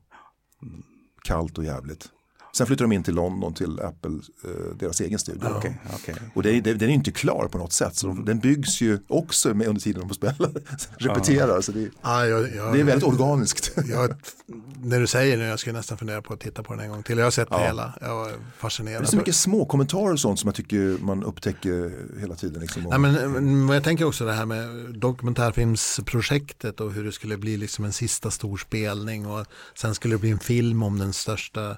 Mm. Kallt och jävligt. Sen flyttade de in till London till Apple, eh, deras egen studio. Okay, okay. Och det, det, den är inte klar på något sätt. Så mm. Den byggs ju också med under tiden de får spela, repeterar. Så det, ah, jag, jag, det är väldigt organiskt. Jag, när du säger det, jag skulle nästan fundera på att titta på den en gång till. Jag har sett ja. det hela, jag var fascinerad. Det är så mycket små kommentarer och sånt som jag tycker man upptäcker hela tiden. Liksom. Nej, men, men jag tänker också det här med dokumentärfilmsprojektet och hur det skulle bli liksom en sista stor spelning och sen skulle det bli en film om den största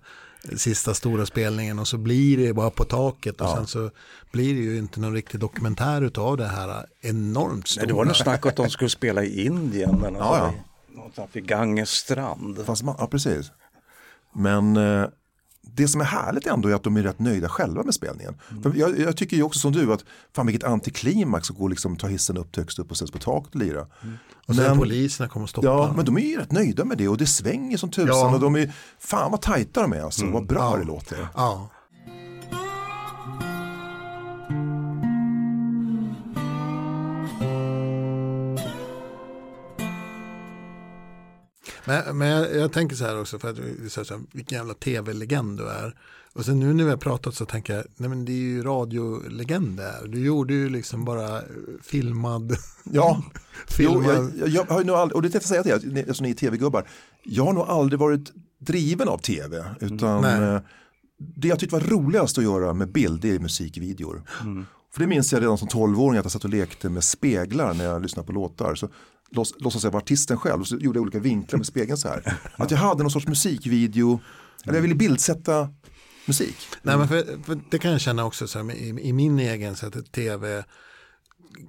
sista stora spelningen och så blir det bara på taket och ja. sen så blir det ju inte någon riktig dokumentär utav det här enormt stora. Nej, det var något snack att de skulle spela i Indien. Men ja, ja. Någonstans vid Ganges strand. Fast ja, precis. Men eh, det som är härligt ändå är att de är rätt nöjda själva med spelningen. Mm. Jag, jag, tycker ju också som du att fan vilket antiklimax att gå och liksom ta hissen upp högst upp och sätta på taket och lira. Mm. Och sen poliserna kommer och stoppa Ja, dem. men de är ju rätt nöjda med det och det svänger som tusan ja. och de är, fan vad tajta de är alltså, mm. vad bra ja. det låter. Ja. Men, men jag, jag, tänker så här också, för att du säger så här, vilken jävla tv-legend du är. Och sen nu när vi har pratat så tänker jag, nej men det är ju radiolegend där. Du gjorde ju liksom bara filmad. Ja, filmad. Jo, jag, jag, jag, har nog aldrig, och det är att säga till er, eftersom ni är tv-gubbar, jag har nog aldrig varit driven av tv. Utan mm. det jag tyckte var roligast att göra med bild, det är musikvideor. Mm. För det minns jag redan som tolvåring att jag satt och lekte med speglar när jag lyssnade på låtar. Så låtsas jag vara artisten själv så gjorde jag olika vinklar med spegeln så här. Att jag hade någon sorts musikvideo, eller jag ville bildsätta musik. Nej, men för, för det kan jag känna också så här, i, i min egen så att tv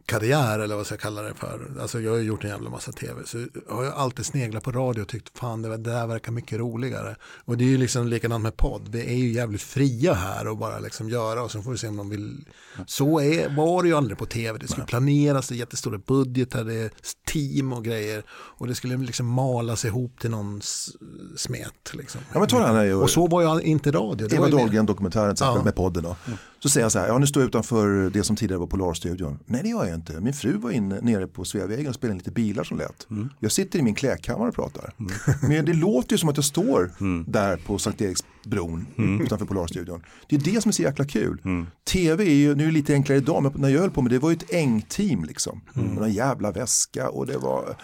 karriär eller vad ska jag kalla det för. Alltså jag har gjort en jävla massa tv. Så har jag alltid sneglat på radio och tyckt fan det, där verkar mycket roligare. Och det är ju liksom likadant med podd. Vi är ju jävligt fria här och bara liksom göra och så får vi se om de vill. Så är, var det ju aldrig på tv. Det skulle planeras, det är jättestora budgetar, det är team och grejer. Och det skulle liksom malas ihop till någon smet. Liksom. Ja, men ta den här, och så var ju inte radio. Det Eva Dahlgren-dokumentären ja. med podden. Då. Mm. Så säger jag så här, ja nu står jag utanför det som tidigare var Polarstudion. Nej det gör jag inte, min fru var inne nere på Sveavägen och spelade in lite bilar som lät. Mm. Jag sitter i min klädkammare och pratar. Mm. Men det låter ju som att jag står mm. där på Sankt Eriksbron mm. utanför Polarstudion. Det är det som är så jäkla kul. Mm. Tv är ju, nu är det lite enklare idag, men när jag höll på med det var ju ett ängteam liksom. Mm. Med en jävla väska och det var,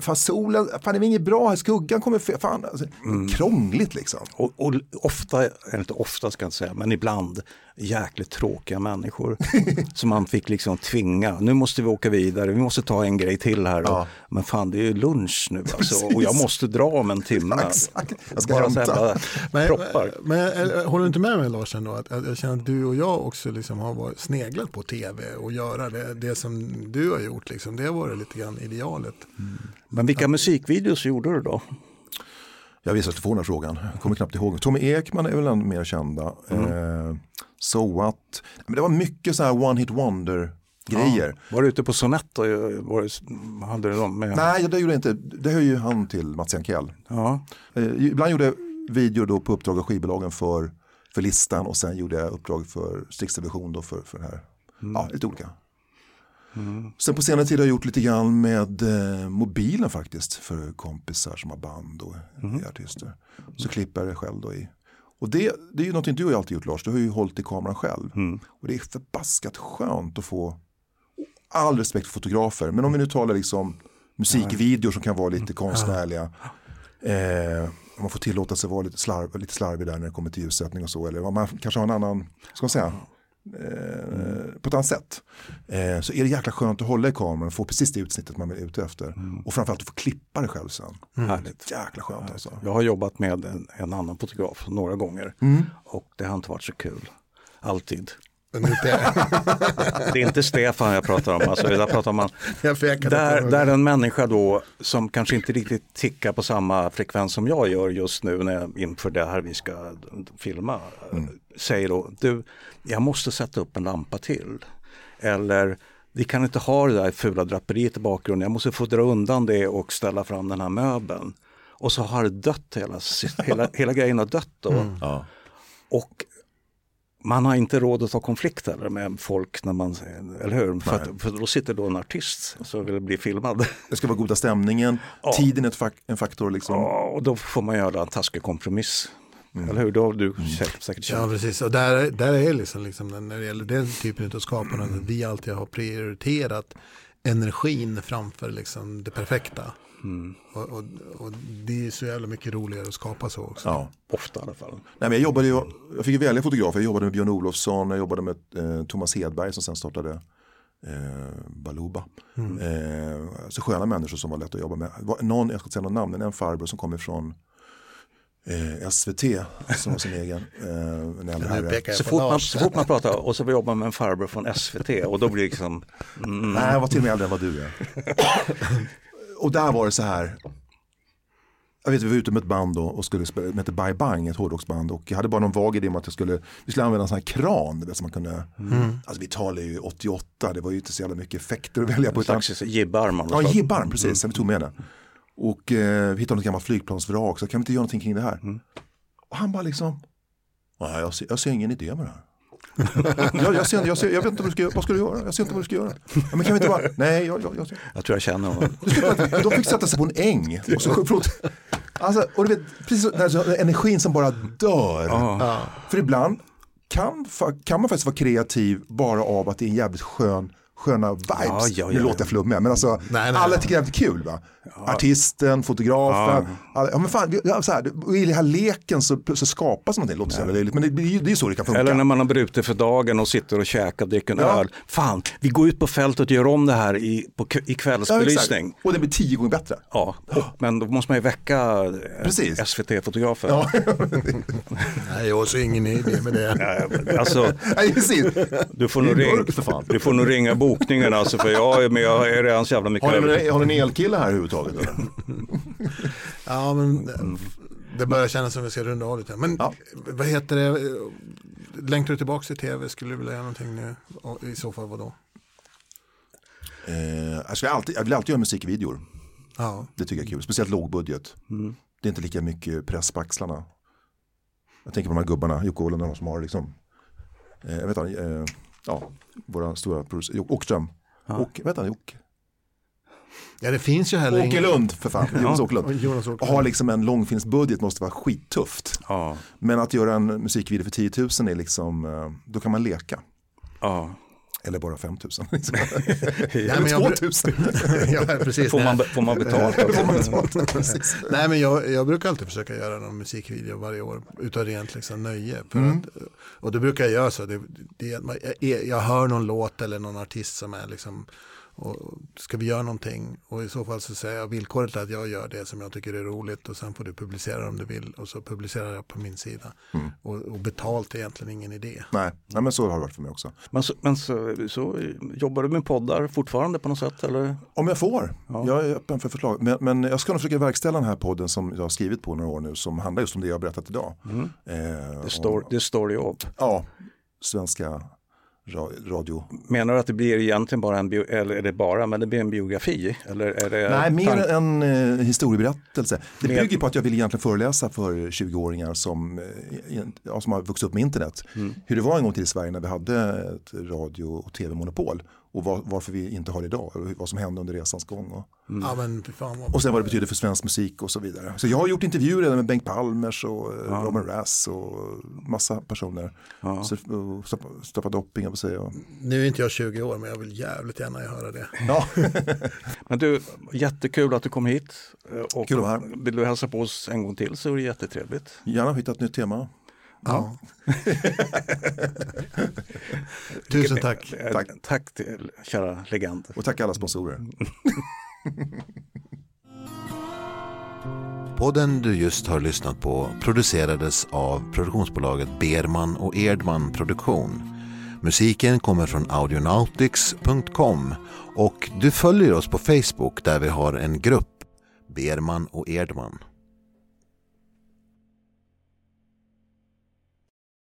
fan solen, fan det var inget bra, skuggan kommer, fan, alltså, mm. krångligt liksom. Och, och ofta, eller inte ofta ska jag inte säga, men ibland jäkligt tråkiga människor som man fick liksom tvinga. Nu måste vi åka vidare, vi måste ta en grej till här. Ja. Men fan det är ju lunch nu alltså, och jag måste dra om en timme. Jag ska Bara hämta. Men, men, men, håller du inte med mig Lars ändå? Att, att jag känner att du och jag också liksom har varit sneglat på tv och göra det, det som du har gjort. Liksom. Det har varit lite grann idealet. Mm. Men vilka musikvideos gjorde du då? Jag visste att du får den här frågan. Jag kommer knappt ihåg. Tommy Ekman är väl den mer kända. Mm. Eh, so what? Men det var mycket så här one hit wonder grejer. Ja. Var du ute på Sonett och hade du dem med? Nej, det gjorde jag inte. Det hör ju han till, Mats Jankell. Ja. Eh, ibland gjorde videor då på uppdrag av skivbolagen för, för listan och sen gjorde jag uppdrag för Strix Television för, för det här. Mm. Ja, lite olika. Mm. Sen på senare tid har jag gjort lite grann med eh, mobilen faktiskt för kompisar som har band och mm. artister. Så klipper jag det själv då i. Och det, det är ju någonting du har alltid gjort Lars, du har ju hållit i kameran själv. Mm. Och det är förbaskat skönt att få, all respekt för fotografer, men om vi nu talar liksom musikvideor som kan vara lite konstnärliga. Eh, man får tillåta sig vara lite, slarv, lite slarvig där när det kommer till ljussättning och så. Eller man kanske har en annan, ska man säga, Mm. på ett annat sätt. Eh, så är det jäkla skönt att hålla i kameran och få precis det utsnittet man är ute efter. Mm. Och framförallt att få klippa det själv sen. Mm. Härligt. Jäkla skönt alltså. Jag har jobbat med en, en annan fotograf några gånger mm. och det har inte varit så kul. Alltid. det är inte Stefan jag pratar om, alltså, jag pratar om man, där, där en människa då som kanske inte riktigt tickar på samma frekvens som jag gör just nu när jag, inför det här vi ska filma. Mm säger då, du, jag måste sätta upp en lampa till. Eller vi kan inte ha det där fula draperiet i bakgrunden, jag måste få dra undan det och ställa fram den här möbeln. Och så har det dött, hela, hela, hela grejen har dött då. Mm. Ja. Och man har inte råd att ta konflikter med folk när man, eller hur? För, att, för, då sitter då en artist som vill bli filmad. Det ska vara goda stämningen, ja. tiden är fak en faktor liksom. Ja, och då får man göra en taskig kompromiss. Mm. Eller hur? Då har du mm. säkert känt. Ja, precis. Och där, där är liksom, liksom när det gäller den typen av skapande, mm. vi alltid har prioriterat energin framför liksom det perfekta. Mm. Och, och, och, det är så jävla mycket roligare att skapa så också. Ja, ofta i alla fall. Nej, men jag, jobbade, jag, jag fick välja fotografer, jag jobbade med Björn Olofsson, jag jobbade med eh, Thomas Hedberg som sen startade eh, Baluba. Mm. Eh, så sköna människor som var lätt att jobba med. Någon, jag ska inte säga någon namn, men en farbror som kom ifrån eh, SVT som har sin egen. Eh, så, fort man, så fort man pratar och så jobbar man med en farbror från SVT och då blir det liksom... Mm. Nej, jag var till och med äldre än vad du är. och där var det så här. Jag vet vi var ute med ett band då och skulle spela, med ett Bye Bang, ett hårdrocksband och jag hade bara någon vag idé om att jag skulle, vi skulle använda en sån här kran, vet, som man kunde, mm. alltså vi talar ju 88, det var ju inte så jävla mycket effekter att välja på. Utan, jibbarm. Ja, jibbarm, precis, mm. vi tog med det. Och eh, vi hittade något gammalt flygplansvrak, så kan vi inte göra någonting kring det här? Mm. Och han bara liksom, jag ser, jag ser ingen idé med det här. jag, jag, ser, jag, ser, jag vet inte vad du ska, vad ska du göra, jag ser inte vad du ska göra. Ja, men kan vi inte bara, nej jag, jag, jag, jag tror jag känner honom. De fick sätta sig på en äng. Och så, förlåt. Alltså, och du vet, precis alltså, energin som bara dör. Oh. För ibland kan, kan man faktiskt vara kreativ bara av att det är en jävligt skön sköna vibes. Ja, ja, ja, nu låter jag flummig, men alltså nej, nej, alla tycker det är kul. Va? Artisten, fotografen. Ja. ja. men fan, så här, I den här leken så, så skapas någonting, låter ja. löjligt, men det, det, det är så det kan funka. Eller när man har brutit för dagen och sitter och käkar och dricker en ja. öl. Fan, vi går ut på fältet och gör om det här i, på, i kvällsbelysning. och det blir tio gånger bättre. Ja, men då måste man ju väcka eh, SVT-fotografen. Ja. nej, jag har så ingen idé med det. alltså, du, får nog ring, du får nog ringa bokningen alltså för jag är med, jag är redan så jävla mycket Har ni, har ni en elkille här överhuvudtaget? Eller? ja, men det börjar kännas som vi ska runda av lite. Men Ja. vad heter det? Längtar du tillbaka till tv? Skulle du vilja göra någonting nu? Och I så fall vad då? Eh, jag, ska alltid, jag vill alltid göra musikvideor. Ja, Det tycker jag är kul. Speciellt lågbudget. Det är inte lika mycket press på axlarna. Jag tänker på de här gubbarna, Jocke Åhlund och de som har liksom, eh, jag vet inte, eh, ja, våra stora producenter, Åkström. Och, vet du, Jocke. ja det finns ju heller Åke Lund för fan, Jonas Och Åkerlund. Jonas Och Åkerlund. ha liksom en långfilmsbudget måste vara skittufft. Ja, Men att göra en musikvideo för 10 000 är liksom, eh, då kan man leka. ja. Eller bara 5 000. Liksom. Nej, men Eller jag, 2 000. ja, precis. Får, man, Nej. får man betalt? Får man betalt? Precis. Nej men jag, jag brukar alltid försöka göra någon musikvideo varje år utav rent liksom nöje. För Mm. att, och då brukar jag göra så. Det, det, jag, jag hör någon låt eller någon artist som är liksom och ska vi göra någonting och i så fall så säger jag villkoret är att jag gör det som jag tycker är roligt och sen får du publicera om du vill och så publicerar jag på min sida. Mm. Och, och betalt är egentligen ingen idé. Nej, nej, men så har det varit för mig också. Men, så, men så, så jobbar du med poddar fortfarande på något sätt eller? Om jag får. Ja. Jag är öppen för förslag. Men, men jag ska nog försöka verkställa den här podden som jag har skrivit på några år nu som handlar just om det jag har berättat idag. Eh, The story, om- the story of. Ja, svenska radio. Menar du att det blir egentligen bara en, eller är det bara, men det blir en biografi? Eller är det Nej, mer en eh, historieberättelse. Det Med- bygger på att jag vill egentligen föreläsa för 20-åringar som, eh, ja, som har vuxit upp med internet. Mm. Hur det var en gång till i Sverige när vi hade ett radio och tv-monopol. Och var, varför vi inte har det idag. Och vad som hände under resans gång. Och, Ja men fan vad och sen vad det betyder för svensk musik och så vidare. Så jag har gjort intervjuer redan med Bengt Palmers och ja. Robin Rass och massa personer. Ja. Så, och Staffan- Staffan Dopping, jag säga. Och, Nu är inte jag 20 år men jag vill jävligt gärna höra det. ja, Men du, jättekul att du kom hit. Eh, Och Kul att vara här. Vill du hälsa på oss en gång till så är det jättetrevligt. gärna hitta ett nytt tema. Ja. Tusen tack. Eh, Tack. Tack till kära legend. Och tacka alla sponsorer. Podden du just har lyssnat på producerades av produktionsbolaget Berman och Erdman Produktion. Musiken kommer från audionautics.com och du följer oss på Facebook där vi har en grupp Berman och Erdman.